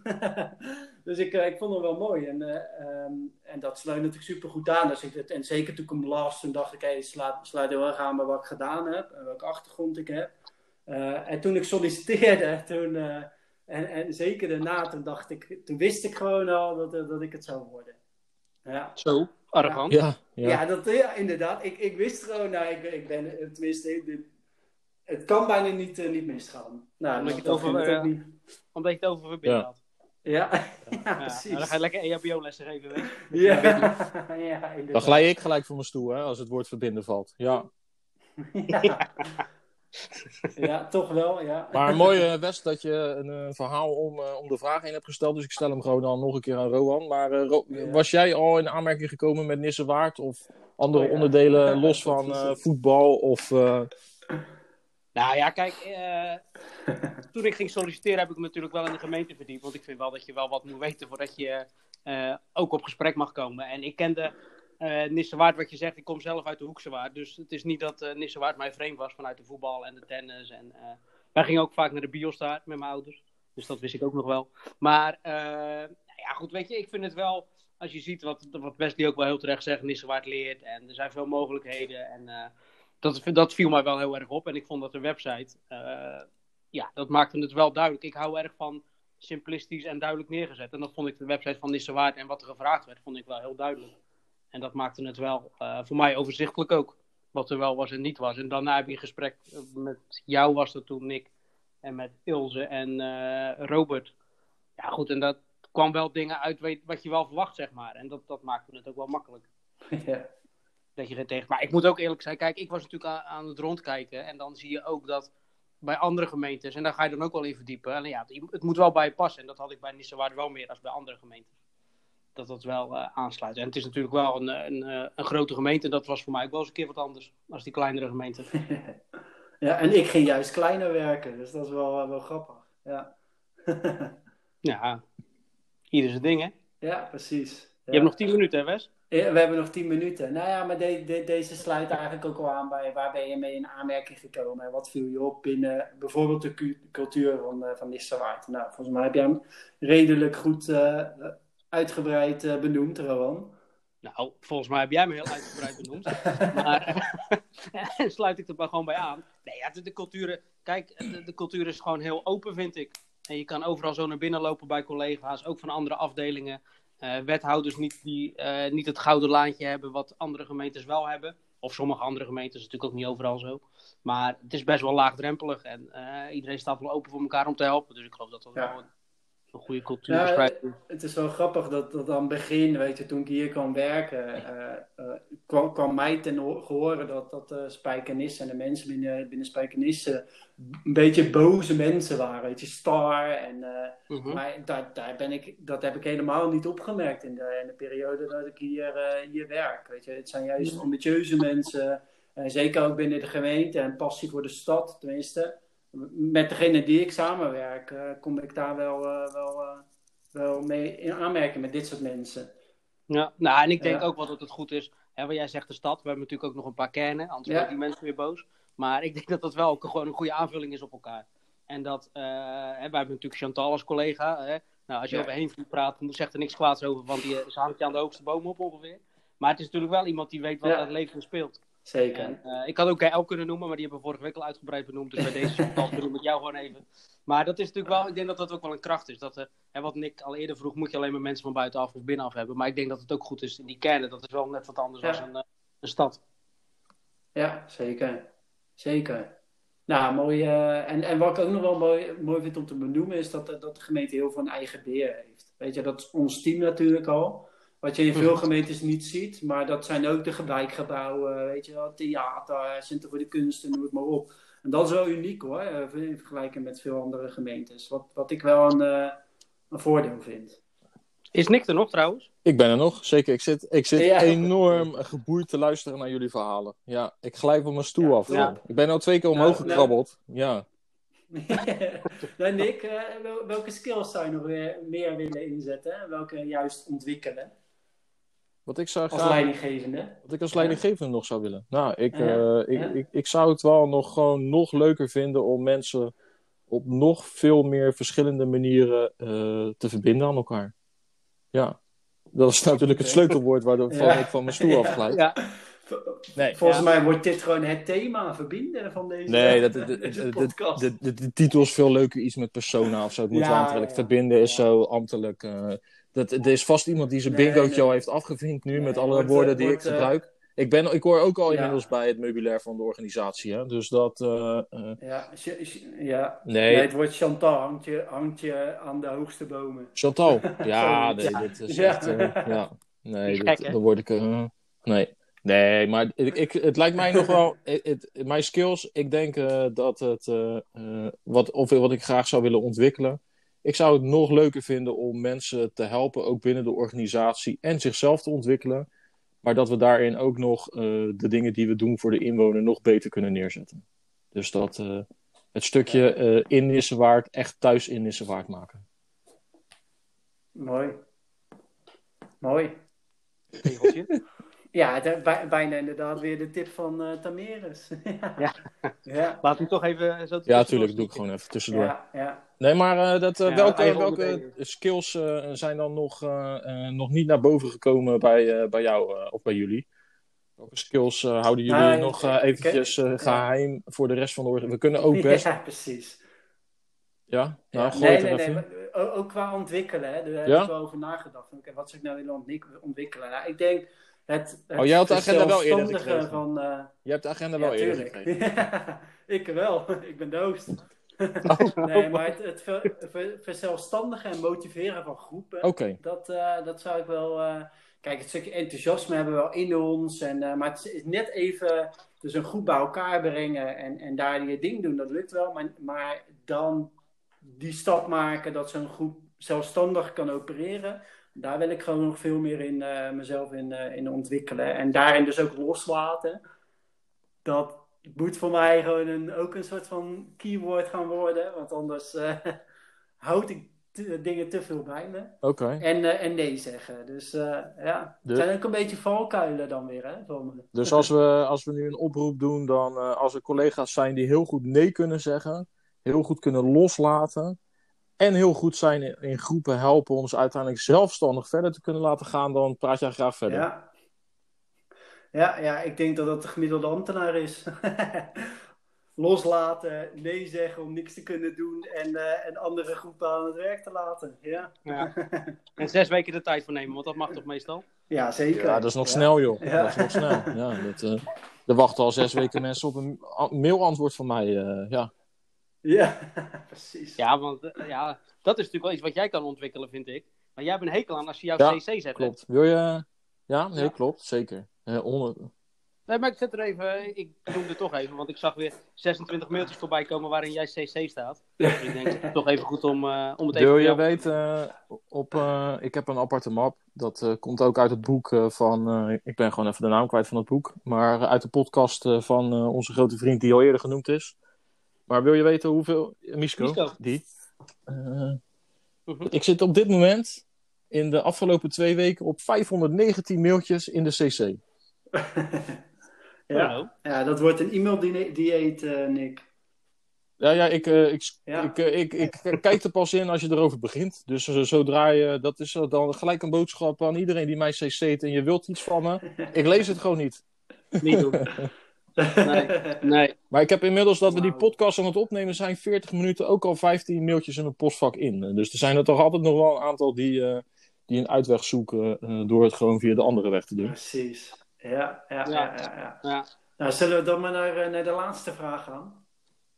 dus ik, eh, ik vond hem wel mooi. En, eh, ehm, en dat sluit natuurlijk super goed aan. Dus ik, en zeker toen ik hem las, toen dacht ik, hey, sluit, sluit heel erg aan bij wat ik gedaan heb en welke achtergrond ik heb. En toen ik solliciteerde, toen, en, en zeker daarna, toen dacht ik, toen wist ik gewoon al dat, dat ik het zou worden. Ja. Zo, arrogant. Ja, Ja, ja. dat, ja inderdaad. Ik, ik wist gewoon, nou, ik, ik ben, eh, tenminste, dit- het kan bijna niet, eh, niet misgaan. Nou, Omdat je het over, eh, niet. Omdat je het over verbinden Ja. had. Ja, ja, Ja, precies. dan ga je lekker EHBO-lessen geven. Weet je. Ja, ja, Dan inderdaad. glij ik gelijk van mijn stoel, hè, als het woord verbinden valt. Ja. Ja. ja, toch wel, ja. Maar mooi, eh, West, dat je een eh, verhaal om, eh, om de vraag heen hebt gesteld. Dus ik stel hem gewoon dan nog een keer aan Rohan. Maar eh, Ro- Ja. was jij al in aanmerking gekomen met Nissewaard? Of andere Oh ja. onderdelen los van eh, voetbal? Of, eh, Nou ja, kijk, eh, toen ik ging solliciteren heb ik me natuurlijk wel in de gemeente verdiept. Want ik vind wel dat je wel wat moet weten voordat je eh, ook op gesprek mag komen. En ik kende eh Nissewaard, wat je zegt, ik kom zelf uit de Hoekse Waard. Dus het is niet dat eh Nissewaard mij vreemd was vanuit de voetbal en de tennis. En, eh, wij gingen ook vaak naar de bios daar met mijn ouders. Dus dat wist ik ook nog wel. Maar nou ja, goed, weet je, ik vind het wel, als je ziet wat, wat Wesley ook wel heel terecht zegt, Nissewaard leert. En er zijn veel mogelijkheden. En dat, dat viel mij wel heel erg op. En ik vond dat de website, ja, dat maakte het wel duidelijk. Ik hou erg van simplistisch en duidelijk neergezet. En dat vond ik de website van Nisse Waard en wat er gevraagd werd, vond ik wel heel duidelijk. En dat maakte het wel eh, voor mij overzichtelijk ook. Wat er wel was en niet was. En daarna heb je een gesprek eh, met jou, was dat toen, Nick. En met Ilse en eh, Robert. Ja, goed, en dat kwam wel dingen uit weet- wat je wel verwacht, zeg maar. En dat, dat maakte het ook wel makkelijk. ja. Dat je er tegen... Maar ik moet ook eerlijk zijn, kijk, ik was natuurlijk aan, aan het rondkijken. En dan zie je ook dat bij andere gemeentes, en daar ga je dan ook wel in verdiepen. En ja, het- het moet wel bij je passen. En dat had ik bij Nissewaard wel meer als bij andere gemeentes. Dat dat wel eh, aansluit. En het is natuurlijk wel een, een, eh, een grote gemeente. En dat was voor mij ook wel eens een keer wat anders. Als die kleinere gemeente. ja, en ik ging juist kleiner werken, dus dat is wel, wel grappig. Ja. Ja, ieder zijn ding, hè? ja, precies. Je hebt nog 10 minuten, hè, Wes? Ja, we hebben nog 10 minuten. Nou ja, maar de, de- deze sluit eigenlijk ook al aan bij waar ben je mee in aanmerking gekomen en wat viel je op binnen bijvoorbeeld de cu- cultuur van, eh van. Nou, volgens mij heb jij hem redelijk goed eh, uitgebreid eh, benoemd, Rowan. Nou, volgens mij heb jij me heel uitgebreid benoemd. maar sluit ik er maar gewoon bij aan. Nee, ja, de, de cultuur... Kijk, de, de cultuur is gewoon heel open, vind ik. En je kan overal zo naar binnen lopen bij collega's, ook van andere afdelingen. Eh, wethouders niet, die eh, niet het gouden laantje hebben wat andere gemeentes wel hebben. Of sommige andere gemeentes, natuurlijk ook niet overal zo. Maar het is best wel laagdrempelig en eh, iedereen staat wel open voor elkaar om te helpen. Dus ik geloof dat dat Ja. wel een, een goede cultuur Ja, is. Het is wel grappig dat, dat aan het begin, weet je, toen ik hier kwam werken, eh, eh, kwam, kwam mij ten ho- gehoren dat, dat de Spijkenissen en de mensen binnen, binnen Spijkenissen een beetje boze mensen waren. Weet je, star en... eh, Mhm. Maar daar, daar ben ik, dat heb ik helemaal niet opgemerkt in de, in de periode dat ik hier, hier werk. Weet je. Het zijn juist ambitieuze mensen, zeker ook binnen de gemeente en passie voor de stad, tenminste. Met degene die ik samenwerk, eh, kom ik daar wel, eh, wel, eh, wel mee in aanmerking met dit soort mensen. Ja, nou, en ik denk ook wel dat het goed is. Hè, wat jij zegt, de stad. We hebben natuurlijk ook nog een paar kernen. Anders Ja. worden die mensen weer boos. Maar ik denk dat dat wel ook gewoon een goede aanvulling is op elkaar. En dat, hè, wij hebben natuurlijk Chantal als collega. Hè. Nou, als je Ja. over Heenvliet praat, dan zegt er niks kwaads over. Want die, ze hangt je aan de hoogste boom op ongeveer. Maar het is natuurlijk wel iemand die weet wat Ja. het leven speelt. Zeker. En, eh, ik had ook KL kunnen noemen, maar die hebben we vorige week al uitgebreid benoemd. Dus bij deze benoem ik jou gewoon even. Maar dat is natuurlijk wel, ik denk dat dat ook wel een kracht is. Dat, eh, hè, wat Nick al eerder vroeg, moet je alleen maar mensen van buitenaf of binnenaf hebben. Maar ik denk dat het ook goed is in die kernen. Dat is wel net wat anders Ja. dan een, eh, een stad. Ja, zeker. Zeker. Nou, mooi. eh, en, en wat ik ook nog wel mooi, mooi vind om te benoemen, is dat, de- dat de gemeente heel veel een eigen beheer heeft. Weet je, dat is ons team natuurlijk al. Wat je in veel Mhm. gemeentes niet ziet, maar dat zijn ook de wijkgebouwen, weet je wel, theater, Centrum voor de Kunsten, noem het maar op. En dat is wel uniek hoor, eh, in vergelijking met veel andere gemeentes. Wat, wat ik wel een, eh, een voordeel vind. Is Nick er nog trouwens? Ik ben er nog, zeker. Ik zit, ik zit Ja. enorm geboeid te luisteren naar jullie verhalen. Ja, ik glijf op mijn stoel Ja, af. ja. Ik ben al twee keer omhoog Nou, nou- gekrabbeld. Ja. nou Nick, eh, wel- welke skills zou je nog weer meer willen inzetten? Welke juist ontwikkelen Wat ik zou als leidinggevende? Wat ik als leidinggevende nog zou willen. Nou, ik, Ja. eh, ik, Ja. ik, ik zou het wel nog gewoon nog leuker vinden om mensen op nog veel meer verschillende manieren eh, te verbinden aan elkaar. Ja. Dat is natuurlijk het sleutelwoord waardoor Ja. ik van mijn stoel Ja. afglijd. Ja. Nee, Volgens Ja. mij wordt dit gewoon het thema verbinden van deze, Nee, dat, de, de, podcast. de, de, de titel is veel leuker, iets met persona of zo. Het moet Ja, wel aantrekkelijk. ja. Verbinden is zo ambtelijk. eh, dat, er is vast iemand die zijn Nee, bingootje nee. al heeft afgevinkt nu Nee, met alle wordt, woorden eh, die wordt, ik eh, gebruik. Ik, ben, ik hoor ook al Ja. inmiddels bij het meubilair van de organisatie. Hè? Dus dat. eh, eh, Ja, ja. nee, Nee, het woord Chantal hangt je, hangt je aan de hoogste bomen. Chantal. Ja, nee, Ja. dit is Ja. echt. ja. Nee, dit- dan word ik. eh, nee. Nee, maar ik, ik, het lijkt mij nog wel. Mijn skills, ik denk eh, dat het. eh, eh, wat, of wat ik graag zou willen ontwikkelen. Ik zou het nog leuker vinden om mensen te helpen, ook binnen de organisatie en zichzelf te ontwikkelen. Maar dat we daarin ook nog eh, de dingen die we doen voor de inwoner nog beter kunnen neerzetten. Dus dat eh, het stukje eh in Nissewaard echt thuis in Nissewaard maken. Mooi. Mooi. Tegeltje. Ja, eh, bijna inderdaad weer de tip van eh Tameres. Ja. ja. Laat hem toch even zo Ja, tuurlijk, doe ik gewoon even tussendoor. Ja, ja. Nee, maar eh, dat, eh, Ja, welke, welke skills eh, zijn dan nog, eh, eh, nog niet naar boven gekomen bij, eh, bij jou eh, of bij jullie? Welke skills eh, houden jullie Nou, nog eh, eventjes eh, geheim voor de rest van de organisatie? We kunnen ook best... Ja? Ja, precies. Nou, Ja, gooi nee, het nee, even nee. maar Ook, ook qua ontwikkelen, hè, daar heb Ja? ik wel over nagedacht. Oké, wat zou ik nou willen ontwik- ontwikkelen? Nou, ik denk het, het Oh, jij had de agenda wel eerder gekregen. van... eh, Je hebt de agenda ja, wel eerder gekregen. ik wel, ik ben de host. nee, maar het, het ver, ver, verzelfstandigen en motiveren van groepen, Oké, dat, eh, dat zou ik wel... eh, kijk, het stukje enthousiasme hebben we wel in ons, en, maar het is net even dus een groep bij elkaar brengen en, en daar je ding doen, dat lukt wel. Maar, maar dan die stap maken dat zo'n groep zelfstandig kan opereren, daar wil ik gewoon nog veel meer in eh, mezelf in, eh, in ontwikkelen. En daarin dus ook loslaten. Dat moet voor mij gewoon een, ook een soort van keyword gaan worden. Want anders eh, houd ik te- dingen te veel bij me. oké. En, en nee zeggen. Dus ja, het Dus- zijn ook een beetje valkuilen dan weer. Hè, me. Dus als we, als we nu een oproep doen, dan als er collega's zijn die heel goed nee kunnen zeggen, heel goed kunnen loslaten en heel goed zijn in, in groepen helpen ons uiteindelijk zelfstandig verder te kunnen laten gaan, dan praat jij graag verder. Ja. Ja, ja, ik denk dat dat de gemiddelde ambtenaar is. Loslaten, nee zeggen om niks te kunnen doen en, eh, en andere groepen aan het werk te laten. Ja, Ja. En zes weken de tijd voor nemen, want dat mag toch meestal? ja zeker. Ja, dat is nog Ja. snel, joh. Ja. Dat is nog snel. Ja, dat, eh, er wachten al zes weken mensen op een mailantwoord van mij. eh, ja. Ja, precies. Ja, want eh, ja, dat is natuurlijk wel iets wat jij kan ontwikkelen, vind ik. Maar jij hebt een hekel aan als je jouw Ja, CC zet. hè? Klopt. Wil je... Ja, nee, Ja. klopt. Zeker. Eh, honderd- Nee, maar ik zet er even, ik noemde toch even, want ik zag weer 26 mailtjes voorbij komen waarin jij CC staat. Dus ik denk, het is toch even goed om, eh, om het even Wil je weten, eh, op, eh, ik heb een aparte map. Dat eh, komt ook uit het boek eh, van, eh, ik ben gewoon even de naam kwijt van het boek. Maar uit de podcast eh, van eh, onze grote vriend die al eerder genoemd is. Maar wil je weten hoeveel, Misko, Misko. die. Mhm. ik zit op dit moment in de afgelopen twee weken op 519 mailtjes in de CC. ja. Ja, dat wordt een e-mail-dieet, eh Nick. Ja, ja, ik, eh, ik, Ja. ik, eh, ik, ik, kijk er pas in als je erover begint. Dus zodra je, dat is dan gelijk een boodschap aan iedereen die mij cc't en je wilt iets van me. Ik lees het gewoon niet. Niet doen. Nee. Nee. Maar ik heb inmiddels dat we die Wauw. podcast aan het opnemen zijn 40 minuten ook al 15 mailtjes in een postvak in. Dus er zijn er toch altijd nog wel een aantal die, eh, die een uitweg zoeken eh, door het gewoon via de andere weg te doen. Precies. Ja, ja, ja. Ja. ja, ja. Ja. Nou, zullen we dan maar naar, eh, naar de laatste vraag gaan?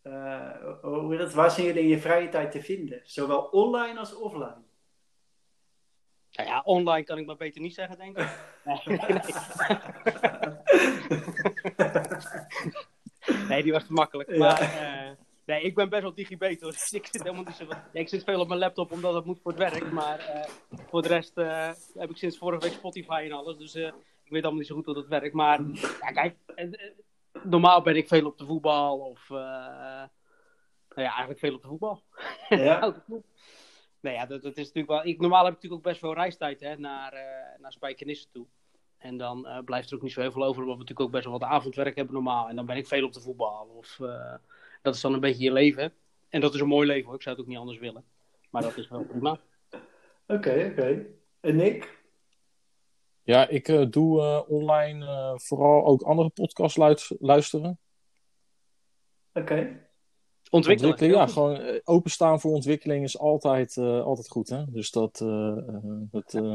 Eh, hoe dat, waar zijn jullie in je vrije tijd te vinden? Zowel online als offline. Nou ja, online kan ik maar beter niet zeggen, denk ik. Nee, nee. Nee, die was te makkelijk. Ja. Maar eh, nee, ik ben best wel digibet hoor. Dus ik zit helemaal niet zo... Ja, ik zit veel op mijn laptop omdat het moet voor het werk. Maar eh, voor de rest eh, heb ik sinds vorige week Spotify en alles. Dus ik weet allemaal niet zo goed hoe dat werkt. Maar ja, kijk, normaal ben ik veel op de voetbal. Of nou ja, eigenlijk veel op de voetbal. Ja. Nee, ja, dat, dat is natuurlijk wel. Ik, normaal heb ik natuurlijk ook best veel reistijd hè, naar, eh naar Spijkenisse toe. En dan eh, blijft er ook niet zo heel veel over, omdat we natuurlijk ook best wel wat avondwerk hebben normaal. En dan ben ik veel op de voetbal. Of, eh, dat is dan een beetje je leven. En dat is een mooi leven hoor, ik zou het ook niet anders willen. Maar dat is wel prima. Oké, oké. En Nick? Ja, ik eh, doe eh, online eh, vooral ook andere podcasts luisteren. Oké. Ontwikkelen. Ontwikkelen, ja, gewoon eh, openstaan voor ontwikkeling is altijd, eh, altijd goed. Hè? Dus dat, eh, dat, eh,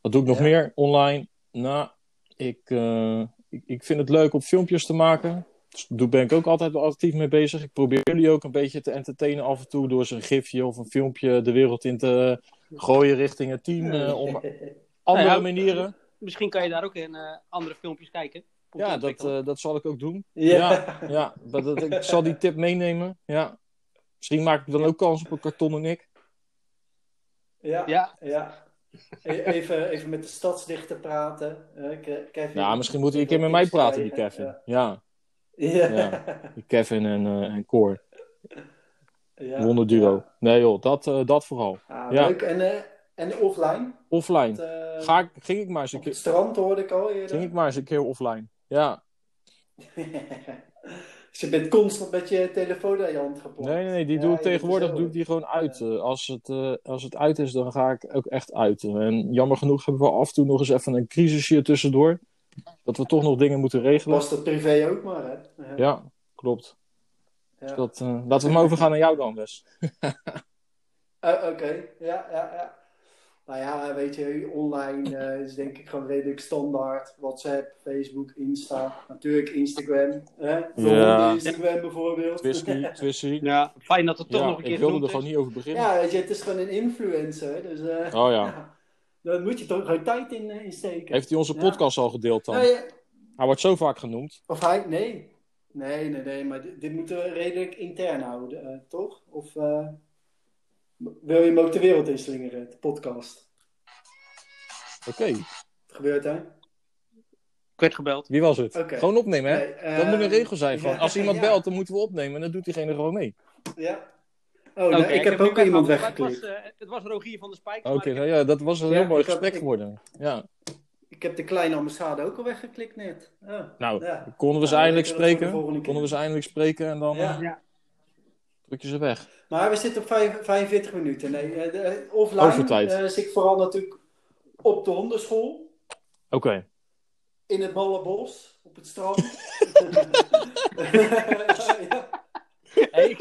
wat doe ik nog Ja. meer online? Nou, ik, eh, ik, ik vind het leuk om filmpjes te maken. Dus daar ben ik ook altijd wel actief mee bezig. Ik probeer jullie ook een beetje te entertainen af en toe door ze een gifje of een filmpje de wereld in te gooien richting het team. eh, om andere Nou ja, manieren. Misschien kan je daar ook in eh, andere filmpjes kijken. Ja, dat, eh, dat zal ik ook doen. ja. Ja, ja dat, dat- ik zal die tip meenemen. Ja. Misschien maak ik dan ook kans op een kartonnen ik. ja. ja, ja. E- Even, even met de stadsdichter praten. eh, Ke- Kevin. Ja, misschien moet hij een keer met mij praten, die Kevin. Ja. Ja, Ja. Ja. die Kevin en, eh en Cor. Ja. Wonderduo. Nee joh, dat, eh, dat vooral. Ah, Ja. Leuk. En, eh, en offline? Offline. Eh, Ga ik, ging, ik maar eens een op het keer, strand hoorde ik al eerder. ging ik maar eens een keer offline. Ja. dus je bent constant met je telefoon aan je hand gepakt. Nee, nee, nee, die Ja, doe ik tegenwoordig doe ik die gewoon uit. Eh, als, het, eh, als het uit is, dan ga ik ook echt uit. En jammer genoeg hebben we af en toe nog eens even een crisisje tussendoor. Dat we toch nog dingen moeten regelen. Was dat privé ook maar, hè? Ja, klopt. Ja. Dus dat, eh, laten we maar overgaan naar jou dan, Wes. Eh, Oké, ja, ja, ja. Nou ja, weet je, online eh, is denk ik gewoon redelijk standaard. WhatsApp, Facebook, Insta. Natuurlijk Instagram. Hè? Ja. Instagram bijvoorbeeld. Twisky, Twisky. Ja, fijn dat het toch Ja, nog een keer ik wilde er gewoon niet over beginnen. Ja, weet je, het is gewoon een influencer. Dus eh, Oh ja. daar moet je toch gewoon tijd in, eh, in steken. Heeft hij onze Ja. podcast al gedeeld dan? Nou ja, Hij wordt zo vaak genoemd. of hij, nee. Nee, nee, nee, maar dit, dit moeten we redelijk intern houden, toch? Of eh, wil je hem ook de wereld inslingeren, de podcast? Oké, Wat gebeurt er? Ik werd gebeld. wie was het? Oké. Gewoon opnemen, hè? Nee, dat moet een regel zijn. Ja, Als iemand ja. belt, dan moeten we opnemen en dan doet diegene gewoon mee. Ja. Oh, nou, Oké, ik heb ook iemand weggeklikt. Het was, eh, het was Rogier van de Spijk. Oké, nou ja, dat was een Ja, heel mooi gesprek geworden. Ja. Ik heb de kleine ambassade ook al weggeklikt net. Oh, Nou, ja. konden we ze Nou, eindelijk spreken? Konden we ze eindelijk spreken en dan Ja. eh, Ja. Druk je ze weg. Maar we zitten op vijf- 45 minuten. Nee, eh, de- eh, offline Overtijd. eh, zit ik vooral natuurlijk op de hondenschool. Oké. In het Ballenbos, op het strand. ja. Hey, ik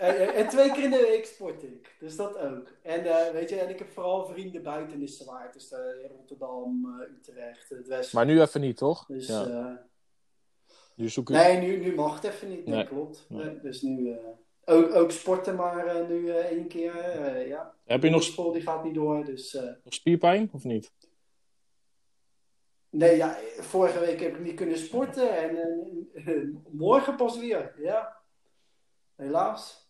en, en twee keer in de week sport ik. Dus dat ook. En, eh, weet je, en ik heb vooral vrienden buiten is te waard. Dus eh, Rotterdam, Utrecht, het Westen. Maar nu even niet, toch? Dus, ja. eh, Nu zoek ik... nee, nu, nu mag het even niet. Nee, Nee. klopt. Nee. Nee, dus nu eh, ook, ook sporten maar eh, nu eh, één keer. eh, ja. Heb je nog, school die gaat niet door. Dus, nog spierpijn of niet? nee, ja, vorige week heb ik niet kunnen sporten. En morgen pas weer. Ja. Helaas.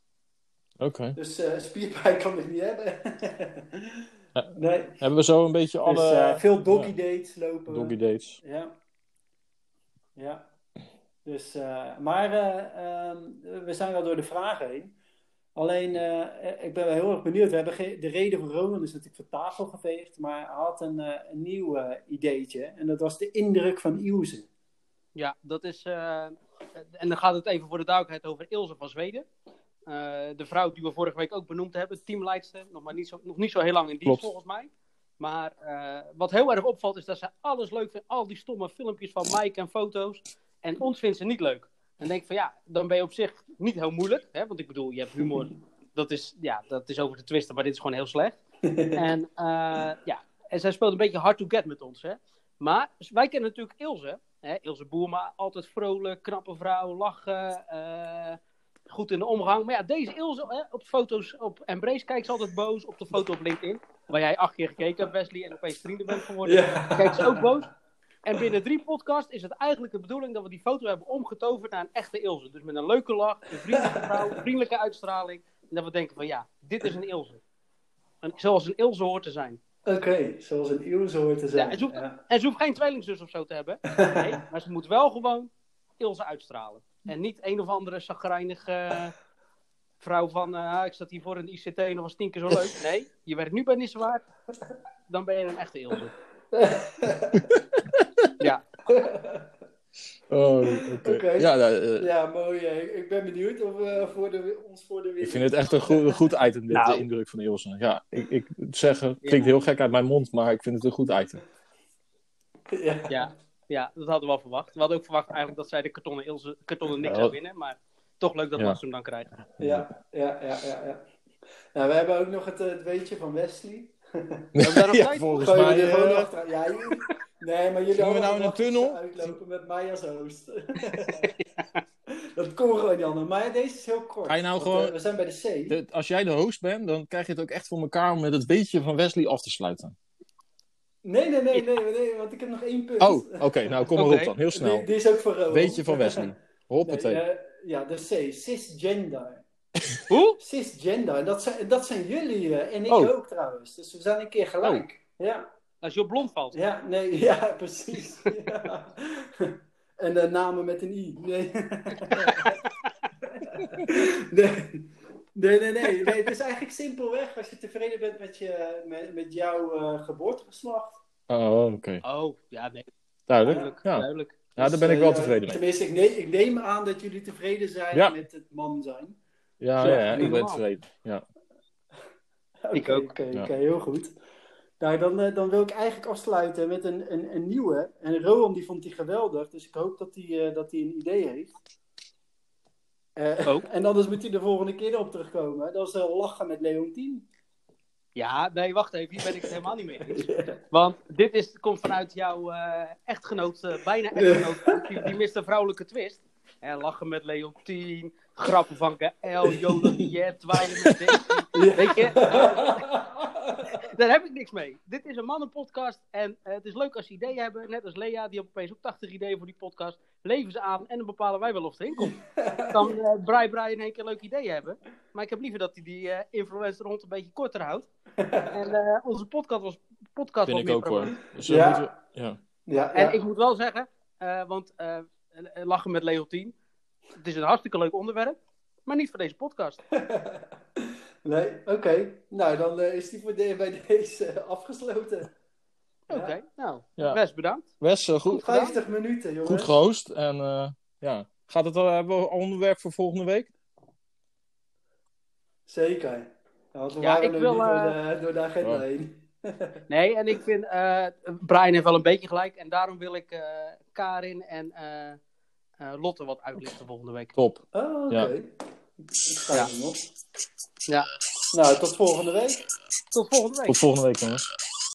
Oké. Dus spierpijn kan ik niet hebben. Nee. Hebben we zo een beetje alle Dus eh, veel doggy dates lopen. doggy dates? Ja. Ja. Dus, eh, maar eh, ehm, we zijn wel door de vragen heen. Alleen, eh, ik ben wel heel erg benieuwd. We hebben de reden voor Roman is natuurlijk van tafel geveegd, maar hij had een, eh, een nieuw ideetje. En dat was de indruk van Ilse. Ja, dat is. eh, en dan gaat het even voor de duidelijkheid over Ilse van Zweden. Eh, de vrouw die we vorige week ook benoemd hebben, teamleidster. Nog, maar niet zo, nog niet zo heel lang in dienst Klopt. volgens mij. Maar eh, wat heel erg opvalt is dat ze alles leuk vindt. Al die stomme filmpjes van Mike en foto's. En ons vindt ze niet leuk. En denk van ja, dan ben je op zich niet heel moeilijk. Hè? Want ik bedoel, je hebt humor. Dat is, ja, dat is over te twisten, maar dit is gewoon heel slecht. en eh, ja, en zij speelt een beetje hard to get met ons. Hè? Maar wij kennen natuurlijk Ilse. Hè? Ilse Boerma, altijd vrolijk, knappe vrouw, lachen. eh, goed in de omgang. Maar ja, deze Ilse hè, op foto's op Embrace kijkt ze altijd boos. Op de foto op LinkedIn, waar jij acht keer gekeken hebt, Wesley, en opeens vrienden bent geworden. Ja. Kijkt ze ook boos. En binnen drie podcasts is het eigenlijk de bedoeling dat we die foto hebben omgetoverd naar een echte Ilse. Dus met een leuke lach, een vriendelijke vrouw, een vriendelijke uitstraling. En dat we denken van ja, dit is een Ilse. En zoals een Ilse hoort te zijn. Oké, zoals een Ilse hoort te zijn. Ja, en ze hoeft- Ja. En ze hoeft geen tweelingzus of zo te hebben. Nee, maar ze moet wel gewoon Ilse uitstralen. En niet een of andere chagrijnige eh, vrouw van... eh, ik zat hier voor een ICT en dat was tien keer zo leuk. Nee, je werkt nu bij Nissewaard. Dan ben je een echte Ilse. Ja, Oh, oké. Ja, nou, eh, Ja, mooi. eh, Ik ben benieuwd of we voor de, ons voor de ik winnaar... vind het echt een goed, een goed item, dit, Nou. de indruk van Ilse. Ja, ik, ik het zeggen, klinkt heel gek uit mijn mond, maar ik vind het een goed item. Ja. ja, ja, dat hadden we al verwacht. We hadden ook verwacht eigenlijk dat zij de kartonnen, Ilse, kartonnen niks Ja. zou winnen. Maar toch leuk dat Ja. Hem dan krijgt. Ja, ja, ja, ja. ja. Nou, we hebben ook nog het, eh, het weetje van Wesley. Ja, volgens mij... gewoon eh, achteraan. Ja, jullie- nee, maar jullie nou in een tunnel? Uitlopen met mij als host. Dat kon gewoon niet anders. Maar deze is heel kort. Ga je nou gewoon- eh, we zijn bij de C. de- als jij de host bent, dan krijg je het ook echt voor elkaar om met het weetje van Wesley af te sluiten. Nee, nee, nee, nee, nee, want ik heb nog één punt. Oh, oké, nou kom maar op dan, heel snel. Die, die is ook voor Rowan. Weetje van Wesley. Nee, Hoppatee. eh, ja, de C. Cisgender. Hoe? Cisgender. En dat zijn, dat zijn jullie eh, en ik Oh. ook trouwens. Dus we zijn een keer gelijk. Ja. Als je op blond valt. Ja, nee, ja, precies. Ja. En de namen met een i. Nee. nee. Nee, nee, nee, nee. Het is eigenlijk simpelweg als je tevreden bent met, je, met, met jouw eh, geboortegeslacht. Oh, oké. Oh, ja, nee, Duidelijk. duidelijk. Ja. duidelijk. ja, daar ben ik wel eh, tevreden mee. Tenminste, ik neem, ik neem aan dat jullie tevreden zijn Ja. met het man zijn. Ja, Ja, ja, ja, ik ben tevreden. Ja. Oké, Ik ook. Oké, heel goed. Nou, dan, eh, dan wil ik eigenlijk afsluiten met een, een, een nieuwe. En Rowan die vond die geweldig, dus ik hoop dat hij dat hij een idee heeft. Eh, Oh. En anders moet hij de volgende keer op terugkomen. Dat is eh, lachen met Leontien. Ja, nee, wacht even. Hier ben ik het helemaal niet mee eens. Want dit is, komt vanuit jouw eh, echtgenoot, eh, bijna echtgenoot, die, die mist een vrouwelijke twist. Hè, lachen met Leontien, grappen van Gaël, Jolien, dweilen met Daisy. Weet je, daar heb ik niks mee. Dit is een mannenpodcast en eh, het is leuk als ze ideeën hebben. Net als Lea, die opeens ook 80 ideeën voor die podcast. Leven ze aan en dan bepalen wij wel of het erin komt. Dan eh Brai Brai in één keer leuke ideeën hebben. Maar ik heb liever dat hij die eh, influencer rond een beetje korter houdt. En eh, onze podcast was podcast Vind ik ook hoor. Dus, eh, Ja. moeten ja. Ja, En ja. ik moet wel zeggen, eh, want eh, lachen met Leontien. Het is een hartstikke leuk onderwerp, maar niet voor deze podcast. Nee, oké. Nou, dan eh, is die voor de, bij deze afgesloten. Oké, Ja. nou, Ja. best bedankt. Wes, eh, goed, 50 minuten, jongens. goed gehost. En eh, ja, gaat het al, hebben we onderwerp voor volgende week? Zeker. Ja, want we Ja, waren ik wil, niet door, de, door de agenda Ja. heen. Nee, en ik vind, eh Brian heeft wel een beetje gelijk. En daarom wil ik eh, Karin en eh, eh, Lotte wat uitlichten volgende week. Top. Oh, oké. Ja. Ja. Ja, Nou, tot volgende week. tot volgende week. Tot volgende week, jongens.